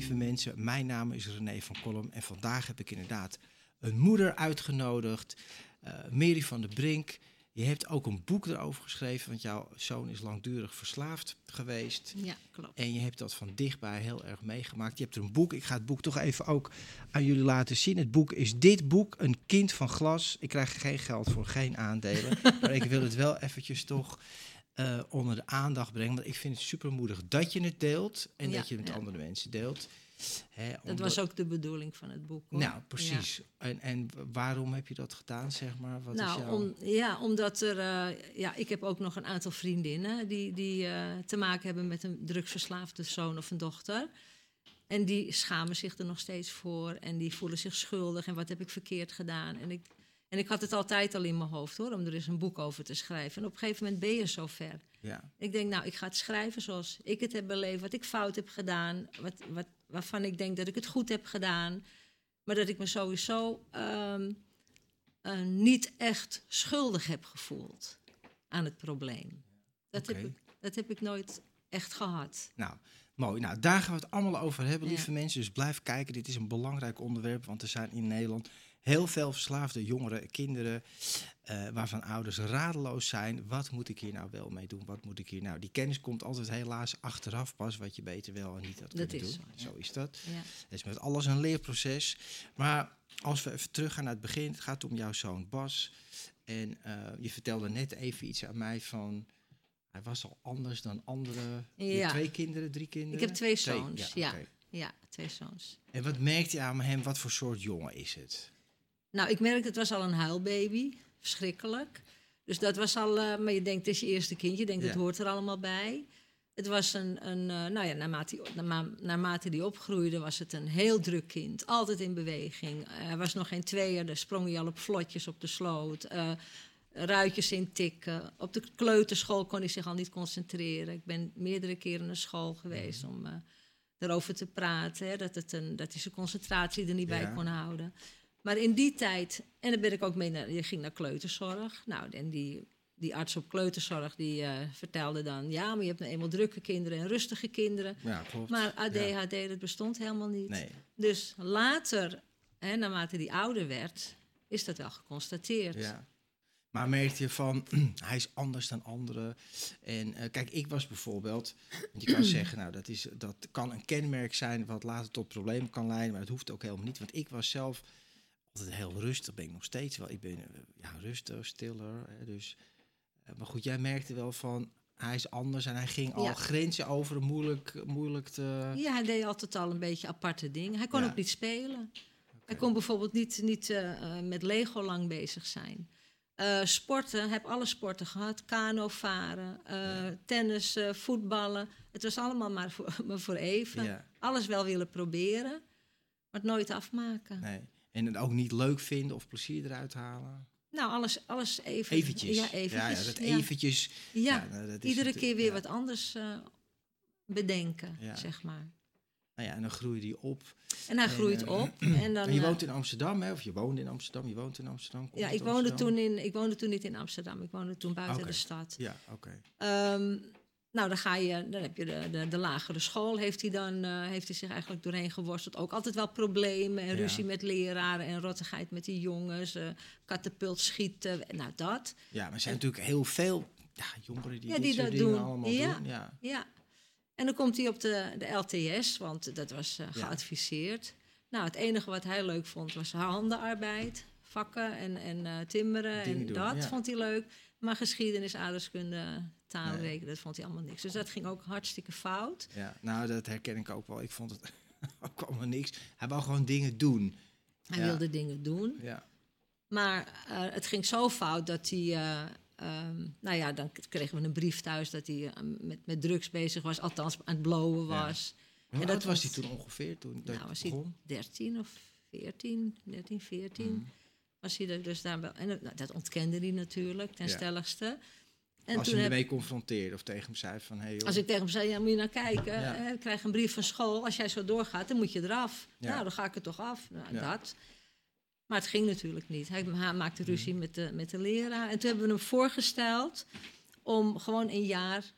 Lieve mensen, mijn naam is René van Kolm en vandaag heb ik inderdaad een moeder uitgenodigd, uh, Mary van der Brink. Je hebt ook een boek erover geschreven, want jouw zoon is langdurig verslaafd geweest. Ja, klopt. En je hebt dat van dichtbij heel erg meegemaakt. Je hebt er een boek, ik ga het boek toch even ook aan jullie laten zien. Het boek is dit boek, Een kind van glas. Ik krijg geen geld voor, geen aandelen. maar ik wil het wel eventjes toch uh, onder de aandacht brengen. Want ik vind het supermoedig dat je het deelt en Ja, dat je het met ja. andere mensen deelt. Hè, Dat was ook de bedoeling van het boek. hoor. Nou, precies. En, en waarom heb je dat gedaan, zeg maar? Wat is nou, jouw... om, ja, omdat er. eh, ja, ik heb ook nog een aantal vriendinnen die, die eh, te maken hebben met een drugsverslaafde zoon of een dochter. En die schamen zich er nog steeds voor en die voelen zich schuldig en wat heb ik verkeerd gedaan. En ik, en ik had het altijd al in mijn hoofd hoor, om er eens een boek over te schrijven. En op een gegeven moment ben je zover. Ja, Ik denk, nou, ik ga het schrijven zoals ik het heb beleefd, wat ik fout heb gedaan, wat, wat, waarvan ik denk dat ik het goed heb gedaan, maar dat ik me sowieso ehm, eh, niet echt schuldig heb gevoeld aan het probleem. Dat, heb, ik, dat heb ik nooit echt gehad. nou, mooi. Nou, daar gaan we het allemaal over hebben, Ja. lieve mensen. Dus blijf kijken. Dit is een belangrijk onderwerp, want er zijn in Nederland heel veel verslaafde jongeren, kinderen, eh, waarvan ouders radeloos zijn. Wat moet ik hier nou wel mee doen? Wat moet ik hier nou? Die kennis komt altijd helaas achteraf pas, wat je beter wel en niet had Dat kunnen is doen. zo, ja. Zo is dat. Ja. Het is met alles een leerproces. Maar als we even teruggaan naar het begin, het gaat om jouw zoon Bas. En eh, je vertelde net even iets aan mij van. Hij was al anders dan andere. Ja. twee kinderen, drie kinderen? Ik heb twee zoons, ja. oké. Ja, twee zoons. En wat merkte je aan hem? Wat voor soort jongen is het? Nou, ik merkte, het was al een huilbaby. Verschrikkelijk. Dus dat was al, eh, maar je denkt, het is je eerste kind. Je denkt, Ja. het hoort er allemaal bij. Het was een, een eh, nou ja, naarmate die, naarma- naarmate die opgroeide, was het een heel druk kind. Altijd in beweging. Hij was nog geen tweeër, daar sprong hij al op vlotjes op de sloot. eh, ruitjes in tikken. Op de kleuterschool kon hij zich al niet concentreren. Ik ben meerdere keren naar school geweest om eh erover te praten. Hè, dat, het een, dat hij zijn concentratie er niet bij kon houden. Maar in die tijd, en dan ben ik ook mee naar, je ging naar kleuterzorg. Nou, en die, die arts op kleuterzorg die eh, vertelde dan, ja, maar je hebt nou eenmaal drukke kinderen en rustige kinderen. Ja, klopt. Maar Ja. ADHD, dat bestond helemaal niet. Nee. Dus later, hè, naarmate die ouder werd, is dat wel geconstateerd. Ja. Maar merkte je van, hij is anders dan anderen. En eh, kijk, ik was bijvoorbeeld, want je kan zeggen, nou, dat, is, dat kan een kenmerk zijn wat later tot problemen kan leiden, maar dat hoeft ook helemaal niet. Want ik was zelf altijd heel rustig, ben ik nog steeds wel. Ik ben eh, ja, rustig, stiller. Hè, dus, eh, maar goed, jij merkte wel van, hij is anders en hij ging al Ja. grenzen over, moeilijk, moeilijk te... Ja, hij deed altijd al een beetje aparte dingen. Hij kon Ja. ook niet spelen. Hij kon bijvoorbeeld niet, niet eh, met Lego lang bezig zijn. Eh, sporten, heb alle sporten gehad. Kano varen, tennis, voetballen. Het was allemaal maar voor, maar voor even. Ja. Alles wel willen proberen, maar het nooit afmaken. Nee. En het ook niet leuk vinden of plezier eruit halen. Nou, alles, alles even. Eventjes. Ja, eventjes. Ja, dat eventjes. Ja, nou, dat is iedere keer weer wat anders eh, bedenken, zeg maar. Nou ja, en dan groeide die op. En hij En, groeit eh, op. En, dan, en je eh, woont in Amsterdam, hè? Of je woonde in Amsterdam, je woont in Amsterdam. Ja, ik woonde, Amsterdam? toen in, ik woonde toen niet in Amsterdam. Ik woonde toen buiten de stad. Ja, oké. Ehm, nou, dan, ga je, dan heb je de, de, de lagere school. Heeft hij, dan, eh, heeft hij zich eigenlijk doorheen geworsteld. Ook altijd wel problemen en Ja. ruzie met leraren en rottigheid met die jongens. eh katapult schieten, nou dat. Ja, maar er zijn natuurlijk heel veel ja, jongeren die Ja, dit die dat doen. allemaal Ja. doen. Ja. Ja. En dan komt hij op de, de LTS, want dat was eh, geadviseerd. Nou, het enige wat hij leuk vond was handenarbeid, vakken en, en timmeren. Dingen en doen, dat vond hij leuk. Maar geschiedenis, aardrijkskunde, taal, Nee. rekenen, dat vond hij allemaal niks. Dus dat ging ook hartstikke fout. Ja, nou, dat herken ik ook wel. Ik vond het ook allemaal niks. Hij wou gewoon dingen doen. Hij Ja. wilde dingen doen. Ja, Maar eh, het ging zo fout dat hij. eh, ehm, nou ja, dan kregen we een brief thuis dat hij eh, met, met drugs bezig was, althans aan het blowen Ja. was. Hoe En oud dat was hij toen ongeveer? Toen dat nou, was hij begon? 13 of 14, 13, 14. Mhm. Was hij er dus daar wel. En dat- nou, dat ontkende hij natuurlijk, ten Ja. stelligste. En Als je hem ermee confronteerde of tegen hem zei van... Hey, joh, als ik tegen hem zei, ja, moet je nou kijken, Ja. ik krijg een brief van school. Als jij zo doorgaat, dan moet je eraf. Ja. Nou, dan ga ik er toch af. Nou, Ja. dat. Maar het ging natuurlijk niet. Hij, maakte Mhm. ruzie met, de, met de leraar. En toen hebben we hem voorgesteld om gewoon een jaar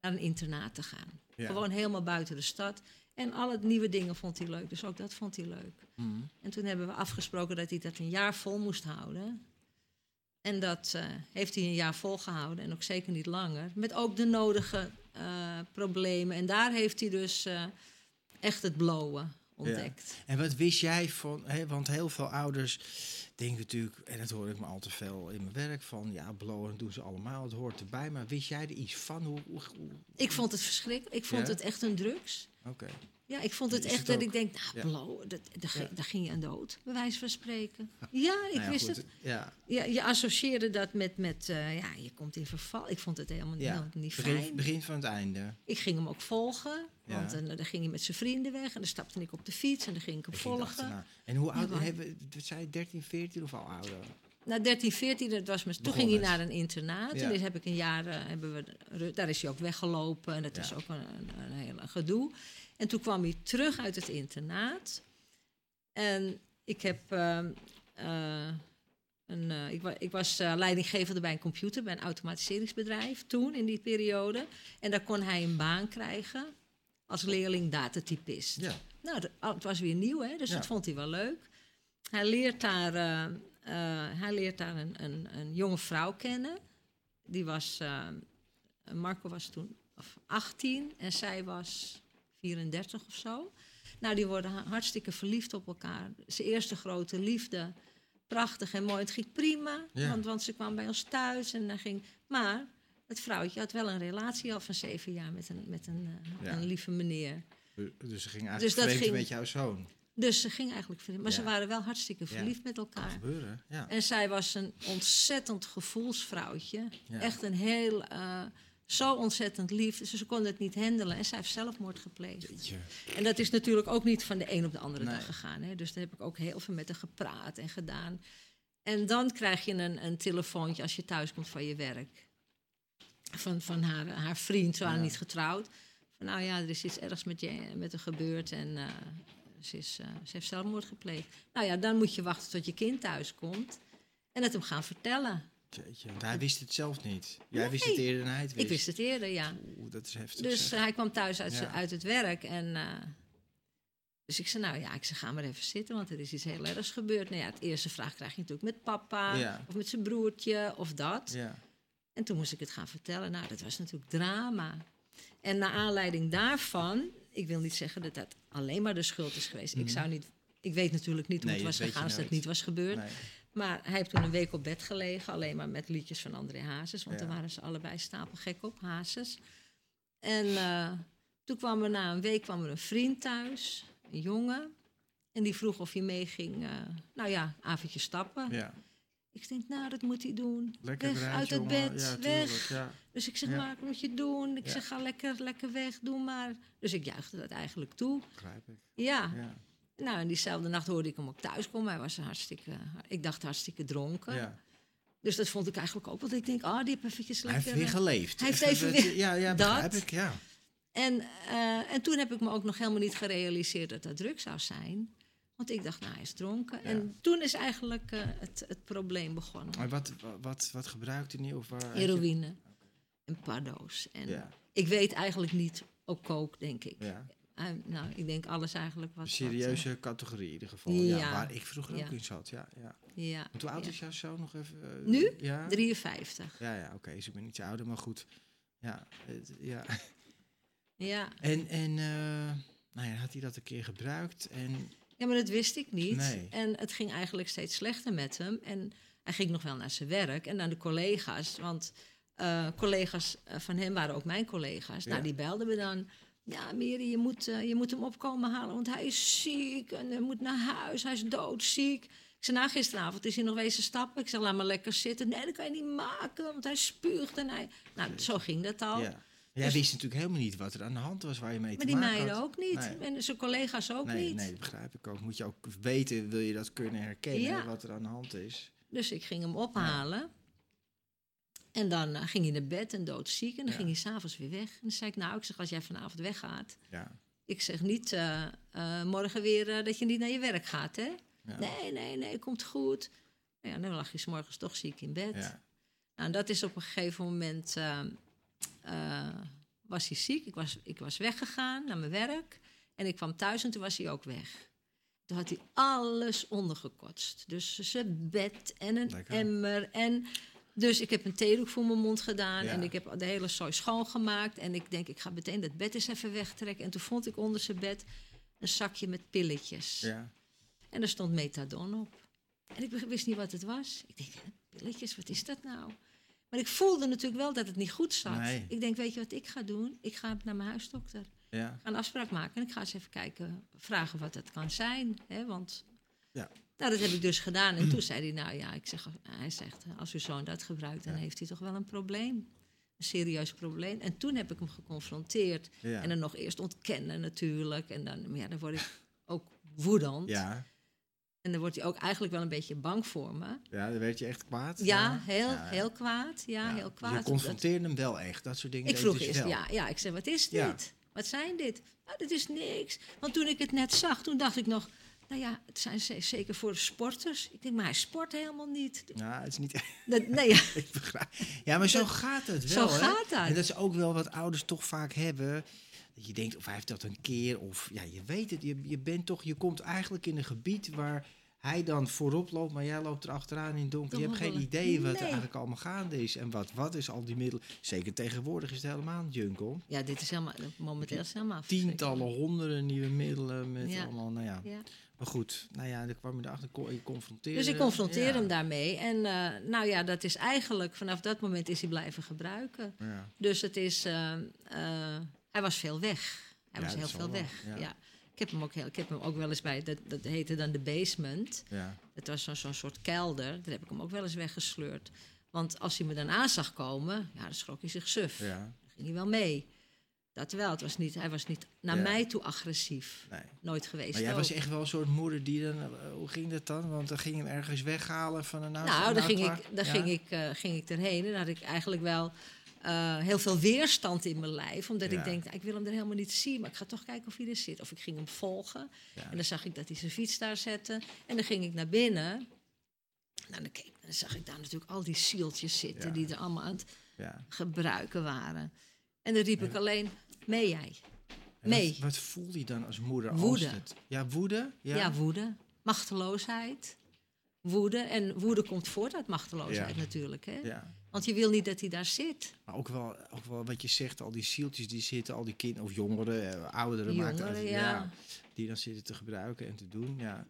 naar een internaat te gaan. Gewoon helemaal buiten de stad. En alle nieuwe dingen vond hij leuk. Dus ook dat vond hij leuk. Mhm. En toen hebben we afgesproken dat hij dat een jaar vol moest houden. En dat eh, heeft hij een jaar volgehouden en ook zeker niet langer. Met ook de nodige eh, problemen. En daar heeft hij dus eh, echt het blowen ontdekt. En wat wist jij van... Hè, want heel veel ouders denken natuurlijk... En dat hoor ik me al te veel in mijn werk van... Ja, blowen doen ze allemaal, het hoort erbij. Maar wist jij er iets van? Hoe, hoe, hoe- Ik vond het verschrikkelijk. Ik vond Ja? het echt een drugs. Oké. Ja, ik vond het echt het dat ook? ik denk, nou, Ja. blowen, dat, daar, ging- Ja. daar ging je aan dood, bij wijze van spreken. Ja, ik Nou ja, wist goed, het. Ja, Ja, je associeerde dat met, met eh, ja, je komt in verval. Ik vond het helemaal, niet Begin, fijn. begin van het einde. Ik ging hem ook volgen, want dan, dan ging hij met zijn vrienden weg en dan stapte ik op de fiets en dan ging ik hem Ik volgen. En hoe oud hebben je 13, 14 of al ouder? Na 13, 14, dat was toen ging hij naar een internaat. Ja. En dus heb ik een jaar, eh, hebben we, daar is hij ook weggelopen en dat Ja. was ook een, een, een hele gedoe. En toen kwam hij terug uit het internaat. En ik heb, ehm, eh, een, eh, ik, wa- ik was leidinggevende bij een computer, bij een automatiseringsbedrijf toen in die periode. En daar kon hij een baan krijgen als leerling datatypist. Ja. Nou, dat- het was weer nieuw, hè, dus Ja. dat vond hij wel leuk. Hij leert daar, eh, hij leert daar een, een, een jonge vrouw kennen. Die was, eh, Marco was toen of 18 en zij was 34 of zo. Nou, die worden ha- hartstikke verliefd op elkaar. Zijn eerste grote liefde. Prachtig en mooi. Het ging prima, Ja. want, want ze kwam bij ons thuis en dan ging... Maar het vrouwtje had wel een relatie al van zeven jaar met een, met een, eh, Ja. een lieve meneer. Dus ze ging eigenlijk Dus dat ging- met jouw zoon. Dus ze ging eigenlijk verliefd. Maar ze waren wel hartstikke Ja. verliefd met elkaar. gebeuren, ja. En zij was een ontzettend gevoelsvrouwtje. Echt een heel, eh, zo ontzettend lief. Dus ze kon het niet handelen. En zij heeft zelfmoord gepleegd. Jeetje. En dat is natuurlijk ook niet van de een op de andere Nee. dag gegaan. Hè? Dus daar heb ik ook heel veel met haar gepraat en gedaan. En dan krijg je een, een telefoontje als je thuis komt van je werk. Van, van haar, haar vriend, ze waren niet getrouwd. Van nou ja, er is iets ergs met, je, met haar gebeurd en eh, ze, is, eh, ze heeft zelfmoord gepleegd. Nou ja, dan moet je wachten tot je kind thuis komt en het hem gaan vertellen. Jeetje, want hij wist het zelf niet. Jij wist het eerder dan hij het wist. Ik wist het eerder, ja. Oeh, dat is heftig. Dus zeg. eh, hij kwam thuis uit, Ja. uit het werk en... eh, dus ik zei, nou ja, ik zei, ga maar even zitten, want er is iets heel ergs gebeurd. Nou ja, het eerste vraag krijg je natuurlijk met papa, Ja. of met zijn broertje, of dat. ja. En toen moest ik het gaan vertellen. Nou, dat was natuurlijk drama. En naar aanleiding daarvan, ik wil niet zeggen dat dat alleen maar de schuld is geweest. Ik zou niet, ik weet natuurlijk niet hoe Mhm. Nee, het was gegaan als dat niet was gebeurd. Nee. Maar hij heeft toen een week op bed gelegen, alleen maar met liedjes van André Hazes. Want Ja. daar waren ze allebei stapelgek op, Hazes. En eh, toen kwam er na een week kwam er een vriend thuis, een jongen. En die vroeg of hij meeging, eh, nou ja, avondje stappen. Ja. Ik denk, nou, dat moet hij doen. Lekker weg eruit, uit het jongen. bed, Ja, weg. tuurlijk, Ja. Dus ik zeg, Ja. maar, wat moet je doen? Ik zeg, ga lekker, lekker weg, doe maar. Dus ik juichte dat eigenlijk toe. Begrijp ik. Ja. Ja. Nou, en diezelfde nacht hoorde ik hem ook thuis komen. Hij was hartstikke, ik dacht hartstikke dronken. Ja. Dus dat vond ik eigenlijk ook. Want ik denk, oh, die heeft eventjes Hij lekker... heeft weer eh, geleefd. hij heeft even weer- Ja, ja begrijp dat. ik, ja. En, eh, en toen heb ik me ook nog helemaal niet gerealiseerd dat dat druk zou zijn. Want ik dacht, nou, hij is dronken. Ja. En toen is eigenlijk eh, het, het probleem begonnen. Maar wat, wat, wat, wat gebruikt hij? Of waar, had Heroïne en paddo's. En Ja, ik weet eigenlijk niet, ook kook, denk ik. ja. Eh, nou, ik denk alles eigenlijk wat... Een wat, eh, serieuze categorie in ieder geval. Ja. Ja. waar ik vroeger Ja. ook in zat. Ja, ja. ja, hoe oud is jouw zoon nog even? Nu? Ja, 53. ja, ja oké. dus ik ben iets ouder, maar goed. Ja, ja. Ja, En, en nou ja, had hij dat een keer gebruikt. En Ja, maar dat wist ik niet. Nee. En het ging eigenlijk steeds slechter met hem. En hij ging nog wel naar zijn werk en naar de collega's. Want eh, collega's eh, van hem waren ook mijn collega's. Ja. Nou, die belden me dan. Ja, Miri, je moet, eh, je moet hem opkomen halen, want hij is ziek en hij moet naar huis. Hij is doodziek. Ik zei, nou, gisteravond is hij nog wezen stappen. Ik zeg, laat maar lekker zitten. Nee, dat kan je niet maken, want hij spuugt en hij... Nou, zo ging dat al. Ja. Jij Dus- wist natuurlijk helemaal niet wat er aan de hand was waar je mee Maar te die maken meiden had. ook niet. Nee. En zijn collega's ook Nee, niet. nee, dat begrijp ik ook. Moet je ook weten, wil je dat kunnen herkennen, Ja. wat er aan de hand is. Dus ik ging hem ophalen. En dan eh, ging hij naar bed en doodziek. En dan Ja. ging hij s'avonds weer weg. En dan zei ik, nou, ik zeg, als jij vanavond weggaat... Ja. Ik zeg niet eh, eh, morgen weer dat je niet naar je werk gaat, hè? Nee, nee, nee, komt goed. Nou ja, dan lag je 's morgens toch ziek in bed. Ja. Nou, dat is op een gegeven moment... eh, was hij ziek. Ik was, ik was weggegaan naar mijn werk. En ik kwam thuis en toen was hij ook weg. Toen had hij alles ondergekotst. Dus zijn bed en een Lekker. emmer. En dus ik heb een theedoek voor mijn mond gedaan. Ja. En ik heb de hele zooi schoongemaakt. En ik denk, ik ga meteen dat bed eens even wegtrekken. En toen vond ik onder zijn bed een zakje met pilletjes. Ja. En er stond methadon op. En ik wist niet wat het was. Ik denk, pilletjes, wat is dat nou? Maar ik voelde natuurlijk wel dat het niet goed zat. Nee. Ik denk, weet je wat ik ga doen? Ik ga naar mijn huisdokter. Ja. Ik ga een afspraak maken en ik ga eens even kijken, vragen wat het kan zijn. Hè? Want Ja. nou, dat heb ik dus gedaan. En toen zei hij, nou ja, ik zeg, hij zegt, als uw zoon dat gebruikt, dan Ja. heeft hij toch wel een probleem. Een serieus probleem. En toen heb ik hem geconfronteerd. En dan nog eerst ontkennen natuurlijk. En dan, maar ja, dan word ik ook woedend. Ja. En dan wordt hij ook eigenlijk wel een beetje bang voor me. ja, dan werd je echt kwaad. Ja, heel, Ja. heel kwaad. Ja, Ja. heel kwaad. Je confronteerde hem wel echt, dat soort dingen. Ik vroeg dus eerst, ja, ja, ik zei, wat is dit? Wat zijn dit? Nou, dit is niks. Want toen ik het net zag, toen dacht ik nog... Nou ja, het zijn ze- zeker voor sporters. Ik denk, maar hij sport helemaal niet. Ja, het is niet Dat, nee, ja, ik begrijp. Ja, maar zo Dat- gaat het zo wel. hè? gaat dat. En dat is ook wel wat ouders toch vaak hebben. Dat je denkt, of hij heeft dat een keer, of ja, je weet het. Je, je bent toch, je komt eigenlijk in een gebied waar hij dan voorop loopt, maar jij loopt er achteraan in het donker. Je hebt geen idee wat er eigenlijk allemaal gaande is. En wat, wat is al die middelen. Zeker tegenwoordig is het helemaal een jungle. ja, dit is helemaal, momenteel is helemaal Tientallen, honderden nieuwe middelen met Ja. allemaal, nou ja. Ja. Maar goed, nou ja, dan kwam je erachter, kon je confronteren. Dus ik confronteer Ja. hem daarmee. En eh, nou ja, dat is eigenlijk, vanaf dat moment is hij blijven gebruiken. Dus het is, eh, eh, hij was veel weg. Hij Ja, was dat heel veel weg. ja. Ja. Ik, heb hem ook heel, ik heb hem ook wel eens bij, dat, dat heette dan de basement. Ja. Het was zo'n zo'n soort kelder. Daar heb ik hem ook wel eens weggesleurd. Want als hij me dan aan zag komen, ja, dan schrok hij zich suf. ja, Dan ging hij wel mee. Dat wel. Het was niet, hij was niet naar Ja. mij toe agressief. nee. Nooit geweest. Maar jij ook. was echt wel een soort moeder die dan... eh, hoe ging dat dan? Want dan ging je hem ergens weghalen van een huis. Nou, daar, ging ik, Ja? ging, ik, eh, ging ik erheen. En dan had ik eigenlijk wel eh, heel veel weerstand in mijn lijf. Omdat Ja. ik denk, nou, ik wil hem er helemaal niet zien. Maar ik ga toch kijken of hij er zit. Of ik ging hem volgen. Ja. En dan zag ik dat hij zijn fiets daar zette. En dan ging ik naar binnen. Nou, dan, keek, dan zag ik daar natuurlijk al die zieltjes zitten... Ja. die er allemaal aan het gebruiken waren. En dan riep ik alleen, mee jij. Mee. Wat, wat voelde je dan als moeder? als Woede. het- ja, woede? Ja. Ja, woede. Machteloosheid. Woede. En woede komt voort uit machteloosheid Ja. natuurlijk. Hè? Ja. Want je wil niet dat hij daar zit. Maar ook wel, ook wel wat je zegt, al die zieltjes die zitten, al die kinderen of jongeren, eh, ouderen, maakt Jongeren, uit, ja. die dan zitten te gebruiken en te doen. Ja.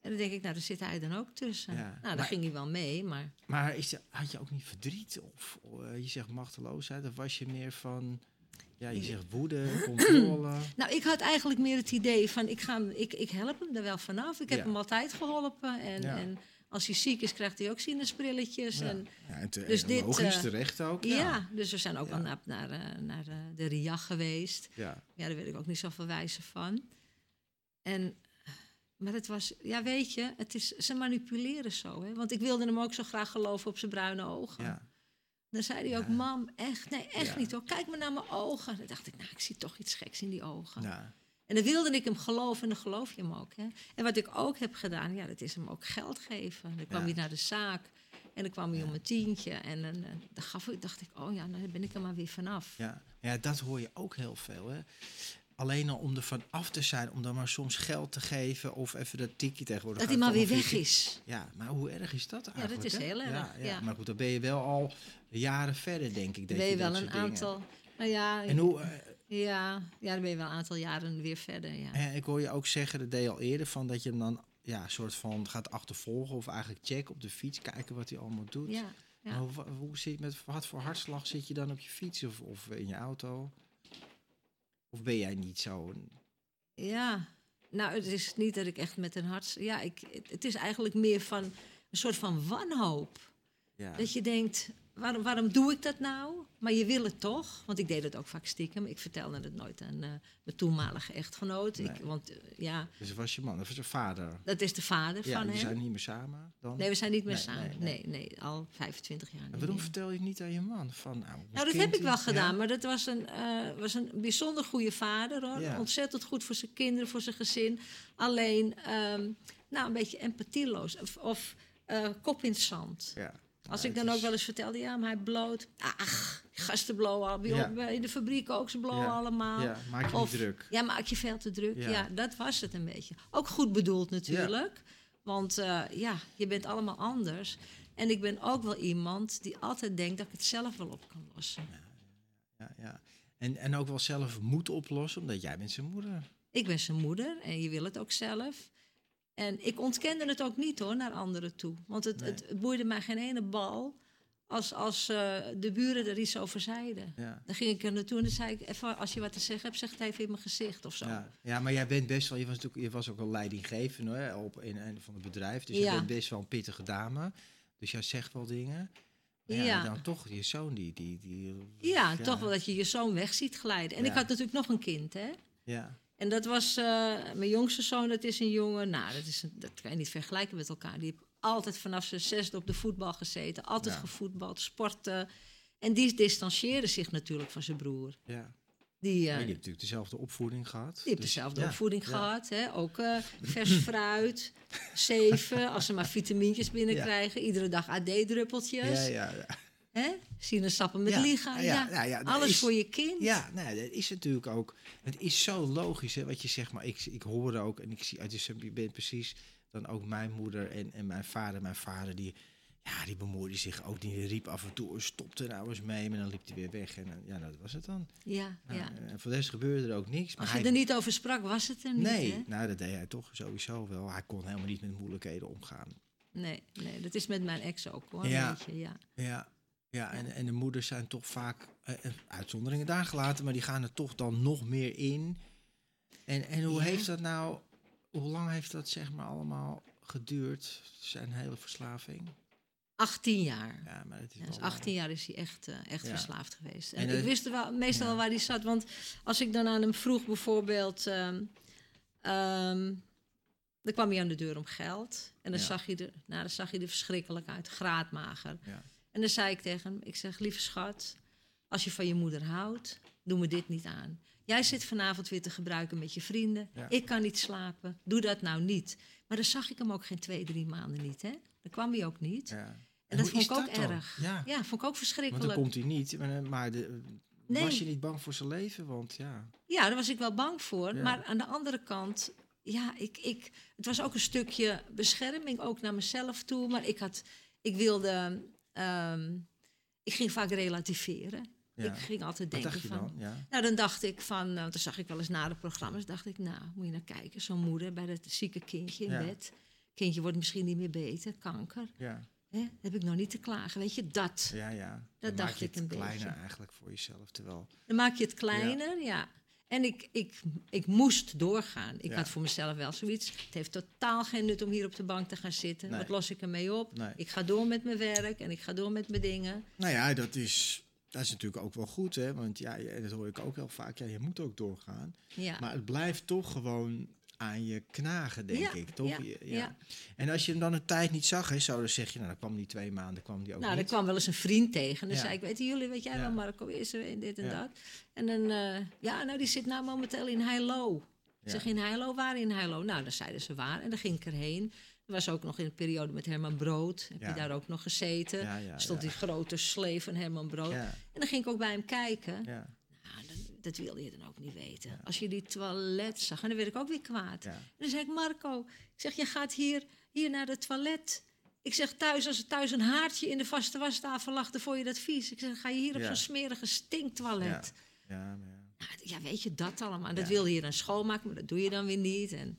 En dan denk ik, nou, daar zit hij dan ook tussen. Ja, Nou, daar maar- ging hij wel mee, maar... Maar is, had je ook niet verdriet? Of eh, je zegt machteloosheid, of was je meer van, ja, je zegt woede, controle? Nou, ik had eigenlijk meer het idee van, ik, ga, ik, ik help hem er wel vanaf. Ik heb Ja. hem altijd geholpen. En, en als hij ziek is, krijgt hij ook sinaasprilletjes. Ja. En, Ja, en te, Dus en dit, logisch, eh, terecht ook. ja. Ja. dus we zijn ook wel naar, naar, eh, naar eh, de RIAG geweest. ja. Ja, daar weet ik ook niet zoveel wijze van. En, maar het was, ja weet je, het is, ze manipuleren zo. Hè? Want ik wilde hem ook zo graag geloven op zijn bruine ogen. ja. Dan zei hij ook, mam, echt, nee, echt niet hoor. Kijk maar naar mijn ogen. Dan dacht ik, nou, ik zie toch iets geks in die ogen. Ja. En dan wilde ik hem geloven en dan geloof je hem ook. Hè? En wat ik ook heb gedaan, ja, dat is hem ook geld geven. Dan kwam Ja. hij naar de zaak en dan kwam hij om een tientje. En dan, eh, dan gaf ik, dacht ik, oh ja, nou, dan ben ik er maar weer vanaf. Ja. ja, dat hoor je ook heel veel. Hè? Alleen al om er van af te zijn, om dan maar soms geld te geven of even dat tikje tegenwoordig. Dat hij maar weer weg is. Ja, maar hoe erg is dat eigenlijk? is hè? heel erg, Ja, ja. ja. Maar goed, dan ben je wel al jaren verder, denk ik. Dat ben je dat wel een dingen- aantal. Nou ja, En hoe, eh, Ja, ja, dan ben je wel een aantal jaren weer verder. Ja. En ik hoor je ook zeggen, dat deed je al eerder, van dat je hem dan ja, soort van gaat achtervolgen of eigenlijk checken op de fiets, kijken wat hij allemaal doet. Ja, ja. Hoe, hoe zit met wat voor hartslag zit je dan op je fiets of, of in je auto? Of ben jij niet zo? Ja, nou, het is niet dat ik echt met een hart. Ja, ik, het- het is eigenlijk meer van een soort van wanhoop. Ja, Dat je denkt, waarom, waarom doe ik dat nou? Maar je wil het toch? Want ik deed het ook vaak stiekem. Ik vertelde het nooit aan eh, mijn toenmalige echtgenoot. Ik, want eh, ja, dus dat was je man, dat was je vader. dat is de vader Ja, van hem. zijn niet meer samen dan? Nee, we zijn niet meer Nee, samen. nee, Nee al 25 jaar. En waarom meer. vertel je het niet aan je man? Van, nou, Nou, dat heb ik wel gedaan, ja? maar dat was een, eh, was een bijzonder goede vader hoor. Ja. Ontzettend goed voor zijn kinderen, voor zijn gezin. Alleen, ehm, nou, een beetje empathieloos of, of kop in het zand. Ja. Als ik dan ook wel eens vertelde, ja, maar hij bloot. Ach, gasten blowen al. Bij Ja. de fabriek ook, ze blowen Ja. allemaal. Ja, maak je Of- niet druk. Ja, maak je veel te druk. Ja. Ja. dat was het een beetje. Ook goed bedoeld natuurlijk. Want eh, ja, je bent allemaal anders. En ik ben ook wel iemand die altijd denkt dat ik het zelf wel op kan lossen. Ja, ja. En, en ook wel zelf moet oplossen, omdat jij bent zijn moeder. Ik ben zijn moeder en je wil het ook zelf. En ik ontkende het ook niet hoor, naar anderen toe. Want het, Nee. het, boeide mij geen ene bal als, als eh, de buren er iets over zeiden. Ja. Dan ging ik er naartoe en dan zei ik, even, als je wat te zeggen hebt, zeg het even in mijn gezicht of zo. Ja. ja, maar jij bent best wel, je was, natuurlijk, je was ook al leidinggevende hè, op een, een van het bedrijf. Dus je Ja. bent best wel een pittige dame. Dus jij zegt wel dingen. Ja, Ja. dan toch, je zoon die... die, die Ja, toch wel dat je je zoon weg ziet glijden. En Ja. ik had natuurlijk nog een kind, hè. Ja, En dat was eh, mijn jongste zoon, dat is een jongen. Nou, dat, is een, dat kan je niet vergelijken met elkaar. Die heeft altijd vanaf zijn zesde op de voetbal gezeten. Altijd Ja. gevoetbald, sporten. En die distancieerde zich natuurlijk van zijn broer. ja. Die, je hebt natuurlijk dezelfde opvoeding gehad. die heeft dus- dezelfde ja, opvoeding gehad. Hè? Ook eh, vers fruit, zeven. Als ze maar vitamintjes binnenkrijgen. Iedere dag AD-druppeltjes. Ja, ja, ja. Hè? Sinaasappel met Ja, liga. ja, Ja, dat Alles is- voor je kind. Ja, nou, dat is natuurlijk ook. Het is zo logisch, hè, wat je zegt. Maar ik, ik hoor ook en ik zie uit je bent precies dan ook mijn moeder en, en mijn vader. Mijn vader die, ja, die bemoeide zich ook. Die riep af en toe, stopte nou eens mee, maar dan liep hij weer weg. En dan- ja, dat was het dan. ja, Ja, ja. En voor de rest gebeurde er ook niks. Maar Als je hij, er niet over sprak, was het er niet. nee, Hè? nou, dat deed hij toch sowieso wel. Hij kon helemaal niet met moeilijkheden omgaan. Nee, nee, dat is met mijn ex ook hoor. Ja. Weet je, ja. Ja, ja en, en de moeders zijn toch vaak eh, eh, uitzonderingen daar gelaten, maar die gaan er toch dan nog meer in. En, en hoe Ja. heeft dat nou, hoe lang heeft dat zeg maar allemaal geduurd, zijn hele verslaving? 18 jaar. Ja, maar het is Ja, dus wel 18 jaar is hij echt, eh, echt Ja. verslaafd geweest. En ik wist wel, meestal wel waar hij zat. Want als ik dan aan hem vroeg bijvoorbeeld... ehm, ehm, dan kwam hij aan de deur om geld. En dan, zag, hij er, nou, dan zag hij er verschrikkelijk uit. Graadmager. Ja. En dan zei ik tegen hem... Ik zeg, lieve schat, als je van je moeder houdt... doe me dit niet aan. Jij zit vanavond weer te gebruiken met je vrienden. Ja. Ik kan niet slapen. Doe dat nou niet. Maar dan zag ik hem ook geen twee, drie maanden niet. Hè? Dan kwam hij ook niet. Ja. En dat vond ik ook erg. Ja, Ja, vond ik ook want verschrikkelijk. dan komt hij niet. Maar, maar de, Nee. was je niet bang voor zijn leven? Want ja, Ja, daar was ik wel bang voor. Maar aan de andere kant, ja, ik, ik, het was ook een stukje bescherming, ook naar mezelf toe. Maar ik had, ik wilde, ehm, ik ging vaak relativeren. ja. Ik ging altijd denken dacht je van. dan? Ja. Nou, dan dacht ik van, nou, dan zag ik wel eens na de programma's, dacht ik, nou, moet je naar kijken, zo'n moeder bij dat zieke kindje in Ja. bed. Kindje wordt misschien niet meer beter, kanker. Ja, Hè? Heb ik nog niet te klagen, weet je, dat. ja, ja. Dan Dat maak dacht je ik het een kleiner beetje. eigenlijk voor jezelf. Terwijl, Dan maak je het kleiner, ja. En ik, ik, ik moest doorgaan. Ik Ja. had voor mezelf wel zoiets. Het heeft totaal geen nut om hier op de bank te gaan zitten. Nee. Wat los ik ermee op? Nee. Ik ga door met mijn werk en ik ga door met mijn dingen. Nou ja, dat is, dat is natuurlijk ook wel goed, hè? Want ja, dat hoor ik ook heel vaak. Ja, je moet ook doorgaan. Ja. Maar het blijft toch gewoon aan je knagen, denk Ja, ik. Toch? ja. En als je hem dan een tijd niet zag, hè, zo, dan zeg je, nou, dan kwam die twee maanden, kwam die ook nou, er kwam wel eens een vriend tegen. Dan zei ik, weten jullie, weet jij wel, Marco is er in dit en dat. En dan, eh, ja, nou, die zit nou momenteel in Heilo. Zeg, in Heilo, waar in Heilo? Nou, dan zeiden ze waar. En dan ging ik erheen. Er was ook nog in een periode met Herman Brood. Heb Ja. je daar ook nog gezeten? Ja, ja, stond die grote slee van Herman Brood. En dan ging ik ook bij hem kijken. Dat wilde je dan ook niet weten. Als je die toilet zag, en dan werd ik ook weer kwaad. ja. En dan zei ik, Marco, ik zeg, je gaat hier, hier naar het toilet. Ik zeg, thuis, als er thuis een haartje in de vaste wastafel lag, dan vond je dat vies. Ik zeg, ga je hier op zo'n smerige stinktoilet. Ja, ja, maar ja. Nou, ja, weet je, dat allemaal. Dat wilde je dan schoonmaken, maar dat doe je dan weer niet. En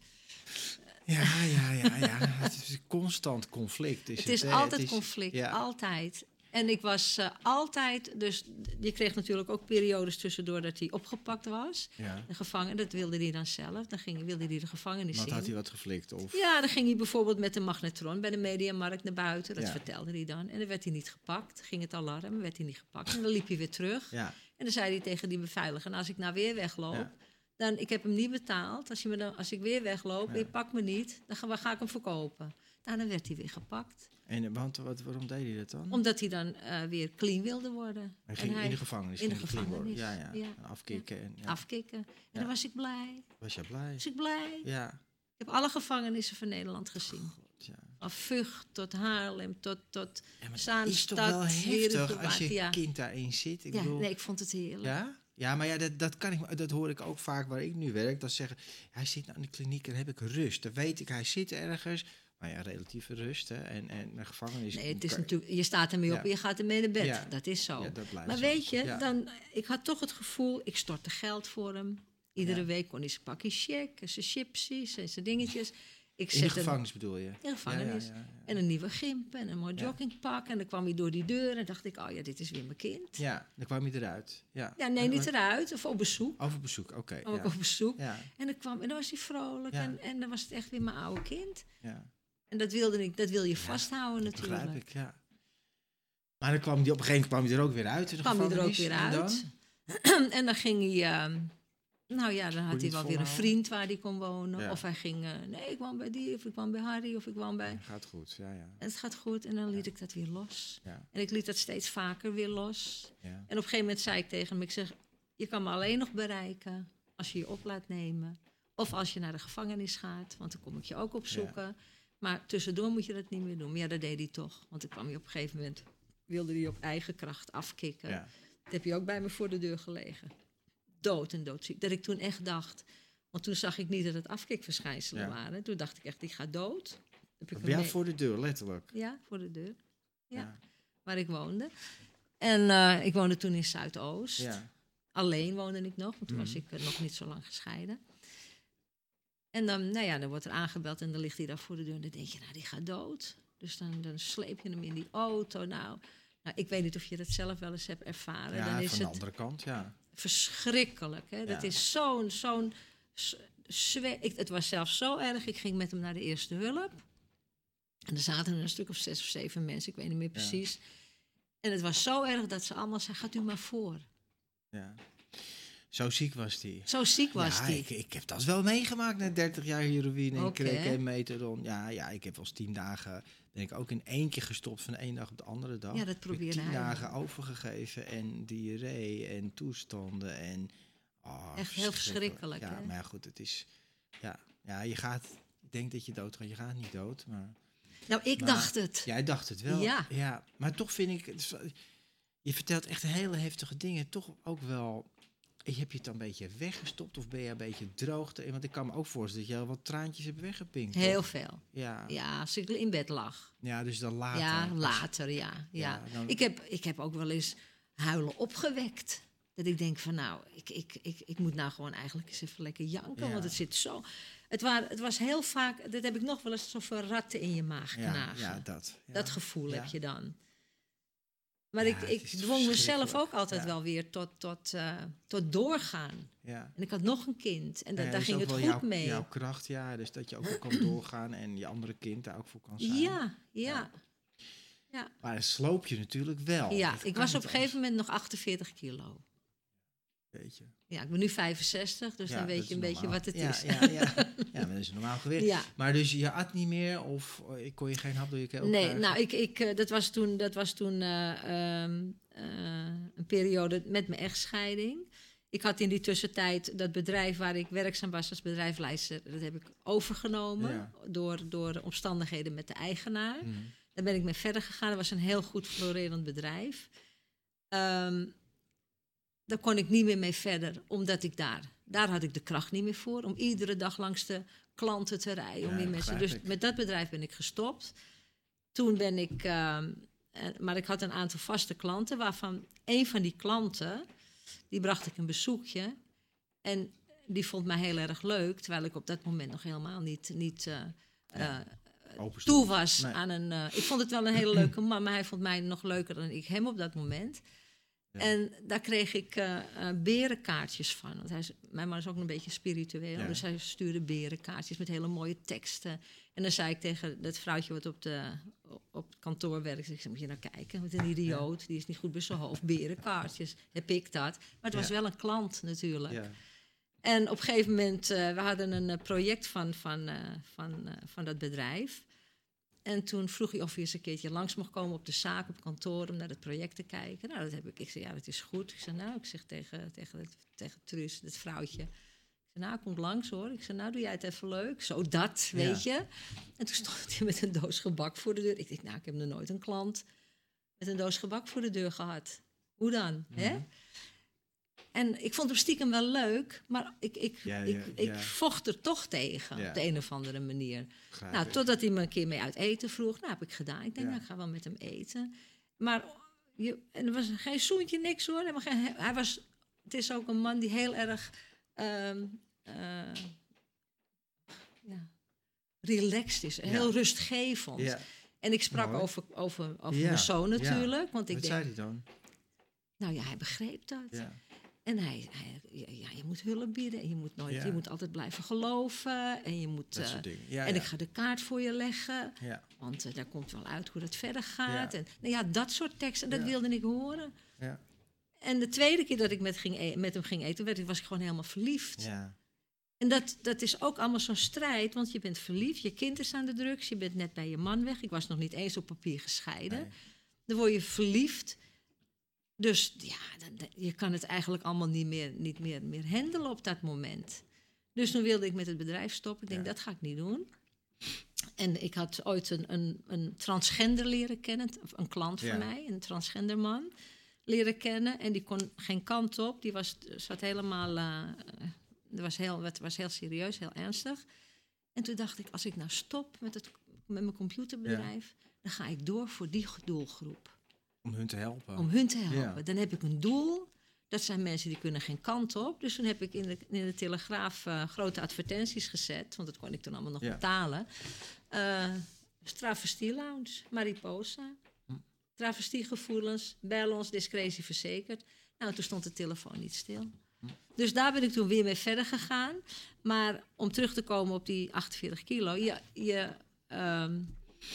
Ja, ja, ja, ja. Het is constant conflict. Is het is altijd Het is- conflict, ja. altijd. En ik was eh, altijd, dus je kreeg natuurlijk ook periodes tussendoor dat hij opgepakt was. Ja. De gevangen, dat wilde hij dan zelf. Dan ging, wilde hij de gevangenis Want in. had hij wat geflikt? Of... Ja, dan ging hij bijvoorbeeld met een magnetron bij de mediamarkt naar buiten. Dat Ja. vertelde hij dan. En dan werd hij niet gepakt. Ging het alarm, werd hij niet gepakt. En dan liep hij weer terug. Ja, En dan zei hij tegen die beveiliger: "Nou, Als ik nou weer wegloop, dan ik heb hem niet betaald. Als, je me dan, als ik weer wegloop en je pakt me niet, dan ga, ga ik hem verkopen. Nou, dan werd hij weer gepakt. en eh, want, wat, waarom deed hij dat dan? Omdat hij dan eh, weer clean wilde worden. hij En ging in de gevangenis. in de hij gevangenis, Ja, ja. ja. En Afkicken. En, ja. afkicken. En dan was ik blij. Was je blij? Was ik blij. Ja. Ik heb alle gevangenissen van Nederland gezien. God, ja. Van Vught tot Haarlem tot, tot Ja, maar het is toch wel heftig als je kind daarin zit? Ik Ja, bedoel, nee, ik vond het heerlijk. Ja? Ja, maar ja, dat, dat, kan ik, dat hoor ik ook vaak waar ik nu werk. Dat ze zeggen, hij zit nou in de kliniek en heb ik rust. Dan weet ik, hij zit ergens. Maar ja, relatieve rust. Hè. En, en een gevangenis... Nee, het is natuurlijk, je staat ermee op Ja. en je gaat ermee naar bed. Ja. Dat is zo. Ja, dat maar zo. weet je, Ja. dan, ik had toch het gevoel, ik stortte geld voor hem. Iedere Ja. week kon hij zijn pakje check, zijn chipsies en zijn dingetjes. Ik In de gevangenis bedoel je? in de gevangenis. Ja, ja, ja, ja. En een nieuwe gimp en een mooi Ja. joggingpak. En dan kwam hij door die deur en dacht ik, oh ja, dit is weer mijn kind. Ja, Ja, dan kwam je eruit. Ja, nee, En niet eruit. Of op bezoek. Over bezoek, oké. Ja. op bezoek. Ja, En dan, kwam, en dan was hij vrolijk. Ja. En, en dan was het echt weer mijn oude kind. ja. En dat wilde ik, dat wil je vasthouden Dat begrijp natuurlijk. ik, ja. Maar dan kwam die, op een gegeven moment kwam hij er ook weer uit kwam hij er ook weer En uit. dan? en dan ging hij. ehm, nou ja, dan had hij het wel weer een vriend waar hij kon wonen. Ja. Of hij ging. eh, nee, ik woon bij die, of ik woon bij Harry, of ik woon bij. Gaat goed, ja, ja. En het gaat goed. En dan liet ik dat weer los. ja, En ik liet dat steeds vaker weer los. ja. En op een gegeven moment zei ik tegen hem: Ik zeg, je kan me alleen nog bereiken als je je op laat nemen. Of als je naar de gevangenis gaat, want dan kom ik je ook opzoeken. Maar tussendoor moet je dat niet meer doen. Maar ja, dat deed hij toch. Want dan kwam hij op een gegeven moment, wilde hij op eigen kracht afkicken. ja. Dat heb je ook bij me voor de deur gelegen. Dood en doodziek. Dat ik toen echt dacht. Want toen zag ik niet dat het afkikverschijnselen Ja. waren. Toen dacht ik echt, die gaat dood. Heb ik mee- voor de deur, letterlijk. Ja, voor de deur. Ja, Ja. waar ik woonde. En eh, ik woonde toen in Zuidoost. Ja. Alleen woonde ik nog, want toen was Mhm. ik eh, nog niet zo lang gescheiden. En dan, nou ja, dan wordt er aangebeld en dan ligt hij daar voor de deur. En dan denk je, nou, die gaat dood. Dus dan, dan sleep je hem in die auto. Nou, nou, ik weet niet of je dat zelf wel eens hebt ervaren. Ja, dan van is de het andere kant, ja. verschrikkelijk. Hè? Dat is zo'n, zo'n ik, Het was zelfs zo erg. Ik ging met hem naar de eerste hulp. En er zaten er een stuk of zes of zeven mensen, ik weet niet meer precies. En het was zo erg dat ze allemaal zeiden, gaat u maar voor. ja. Zo ziek was die. Zo ziek was ja, die. Ik, ik heb dat wel meegemaakt na 30 jaar heroïne en Oké. crack en methadon. Ja, ja, ik heb wel eens tien dagen, ben ik ook in één keer gestopt van de ene dag op de andere dag. Ja, dat probeerde tien dagen overgegeven en diarree en toestanden en... oh, Echt heel verschrikkelijk, Ja, hè? maar goed, het is... Ja, ja je gaat... Ik denk dat je dood gaat. Je gaat niet dood, maar... Nou, ik Maar- dacht het. Jij dacht het wel. Ja. ja. Maar toch vind ik... Je vertelt echt hele heftige dingen. Toch ook wel... Heb je het dan een beetje weggestopt of ben je een beetje droog? te- Want ik kan me ook voorstellen dat je al wat traantjes hebt weggepinkt. Heel toch? veel. Ja. Ja, als ik in bed lag. ja, dus dan later. ja, later, ja. ja. Ja, dan- Ik, heb, ik heb ook wel eens huilen opgewekt. Dat ik denk van nou, ik, ik, ik, ik moet nou gewoon eigenlijk eens even lekker janken. Ja. Want het zit zo... Het, waren, het was heel vaak, dat heb ik nog wel eens, zoveel ratten in je maag knagen. ja, dat. Ja. Dat gevoel Ja. heb je dan. Maar Ja, ik, ik dwong mezelf ook altijd Ja. wel weer tot, tot, eh, tot doorgaan. Ja. En ik had nog een kind. En da- Ja, daar ging het goed jouw, mee. Jouw kracht, ja. Dus dat je ook kan doorgaan en je andere kind daar ook voor kan zijn. ja, ja. Maar dat sloop je natuurlijk wel. Ja, ik was op een gegeven moment nog 48 kilo. Anders, Weet je. Ja, ik ben nu 65, dus Ja, dan weet je een beetje normaal. wat het ja, is. Ja, ja. ja, maar dat is een normaal gewicht. Ja. Maar dus je at niet meer of eh, kon je geen hap door je keel Nee, krijgen? nou, ik, ik, eh, dat was toen, dat was toen eh, ehm, eh, een periode met mijn echtscheiding. Ik had in die tussentijd dat bedrijf waar ik werkzaam was als bedrijfsleider, dat heb ik overgenomen Ja. door, door omstandigheden met de eigenaar. Mhm. Daar ben ik mee verder gegaan. Dat was een heel goed florerend bedrijf. Ehm, daar kon ik niet meer mee verder, omdat ik daar... Daar had ik de kracht niet meer voor, om iedere dag langs de klanten te rijden. om Ja, die dat mensen. Dus ik. met dat bedrijf ben ik gestopt. Toen ben ik... ehm, eh, maar ik had een aantal vaste klanten, waarvan een van die klanten... die bracht ik een bezoekje. En die vond mij heel erg leuk, terwijl ik op dat moment nog helemaal niet, niet eh, Ja. eh, toe was Nee. aan een. eh, ik vond het wel een hele leuke man, maar hij vond mij nog leuker dan ik hem op dat moment. Ja. En daar kreeg ik eh, eh, berenkaartjes van. Want hij is, mijn man is ook een beetje spiritueel. Ja. Dus hij stuurde berenkaartjes met hele mooie teksten. En dan zei ik tegen dat vrouwtje wat op, de, op het kantoor werkt... Ik zei, moet je nou kijken, met een idioot. Die is niet goed bij zijn hoofd. Berenkaartjes, heb ik dat. Maar het was Ja. wel een klant natuurlijk. Ja. En op een gegeven moment, eh, we hadden een project van, van, van, van dat bedrijf. En toen vroeg hij of hij eens een keertje langs mocht komen op de zaak, op kantoor, om naar het project te kijken. Nou, dat heb ik. Ik zei, ja, dat is goed. Ik zei, nou, ik zeg tegen, tegen, het- tegen Truus, dat vrouwtje. Ik zei, nou, komt langs hoor. Ik zei, nou, doe jij het even leuk. Zo dat, weet je. En toen stond hij met een doos gebak voor de deur. Ik dacht, nou, ik heb nog nooit een klant met een doos gebak voor de deur gehad. Hoe dan, hè? En ik vond hem stiekem wel leuk, maar ik, ik, Ja, ik, ja, ik ja. vocht er toch tegen op de een of andere manier. Nou, totdat hij me een keer mee uit eten vroeg. Nou, heb ik gedaan. Ik denk, nou, ik ga wel met hem eten. Maar je, en er was geen zoentje, niks hoor. Geen, hij was, het is ook een man die heel erg ehm, eh, ja, relaxed is. Heel rustgevend. En ik sprak Mooi. over, over, over mijn zoon natuurlijk. Want ik Wat denk, zei hij dan? nou ja, hij begreep dat. En hij, hij ja, je moet hulp bieden en je moet, nooit, Ja. je moet altijd blijven geloven. En je moet. Dat soort dingen. Ja, en ja. ik ga de kaart voor je leggen. Ja. Want eh, daar komt wel uit hoe dat verder gaat. En nou ja, dat soort teksten, dat wilde ik horen. Ja. En de tweede keer dat ik met, ging e- met hem ging eten, werd ik, was ik gewoon helemaal verliefd. Ja. En dat, dat is ook allemaal zo'n strijd, want je bent verliefd, je kind is aan de drugs, je bent net bij je man weg. Ik was nog niet eens op papier gescheiden. Nee. Dan word je verliefd. Dus ja, je kan het eigenlijk allemaal niet meer, niet meer, meer handelen op dat moment. Dus toen wilde ik met het bedrijf stoppen. Ik denk, Ja. dat ga ik niet doen. En ik had ooit een, een, een transgender leren kennen, een klant Ja. van mij, een transgender man leren kennen. En die kon geen kant op. Die was, zat helemaal, eh, was heel, het was heel serieus, heel ernstig. En toen dacht ik, als ik nou stop met, het, met mijn computerbedrijf, dan ga ik door voor die doelgroep. Om hun te helpen. Om hun te helpen. Ja. Dan heb ik een doel. Dat zijn mensen die kunnen geen kant op. Dus toen heb ik in de, in de Telegraaf eh, grote advertenties gezet. Want dat kon ik toen allemaal nog Ja. betalen. Eh Travestie Lounge, Mariposa. Hm. Travestiegevoelens, bel ons, discretie verzekerd. Nou, toen stond de telefoon niet stil. Hm. Dus daar ben ik toen weer mee verder gegaan. Maar om terug te komen op die 48 kilo. Je, je, ehm,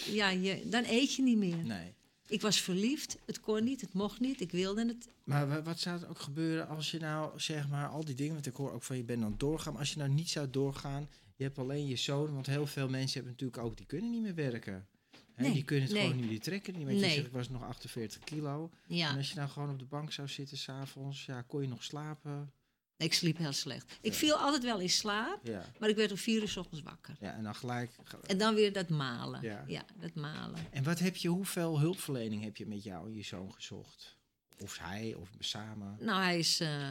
ja, je, dan eet je niet meer. Nee. Ik was verliefd, het kon niet, het mocht niet, ik wilde het. Maar wa- wat zou er ook gebeuren als je nou, zeg maar, al die dingen... Want ik hoor ook van je bent dan doorgaan. Maar als je nou niet zou doorgaan, je hebt alleen je zoon. Want heel veel mensen hebben natuurlijk ook, die kunnen niet meer werken. Hè, Nee, die kunnen het nee. gewoon niet, die trekken niet. Want je Nee. zegt, ik was nog 48 kilo. En Ja, als je nou gewoon op de bank zou zitten s'avonds, ja, kon je nog slapen? Ik sliep heel slecht. Ik viel altijd wel in slaap, Ja. maar ik werd om vier uur 's ochtends wakker. Ja, en dan gelijk... ge- En dan weer dat malen. Ja. Ja, dat malen. En wat heb je, hoeveel hulpverlening heb je met jou en je zoon gezocht? Of hij, of samen? Nou, hij is. eh,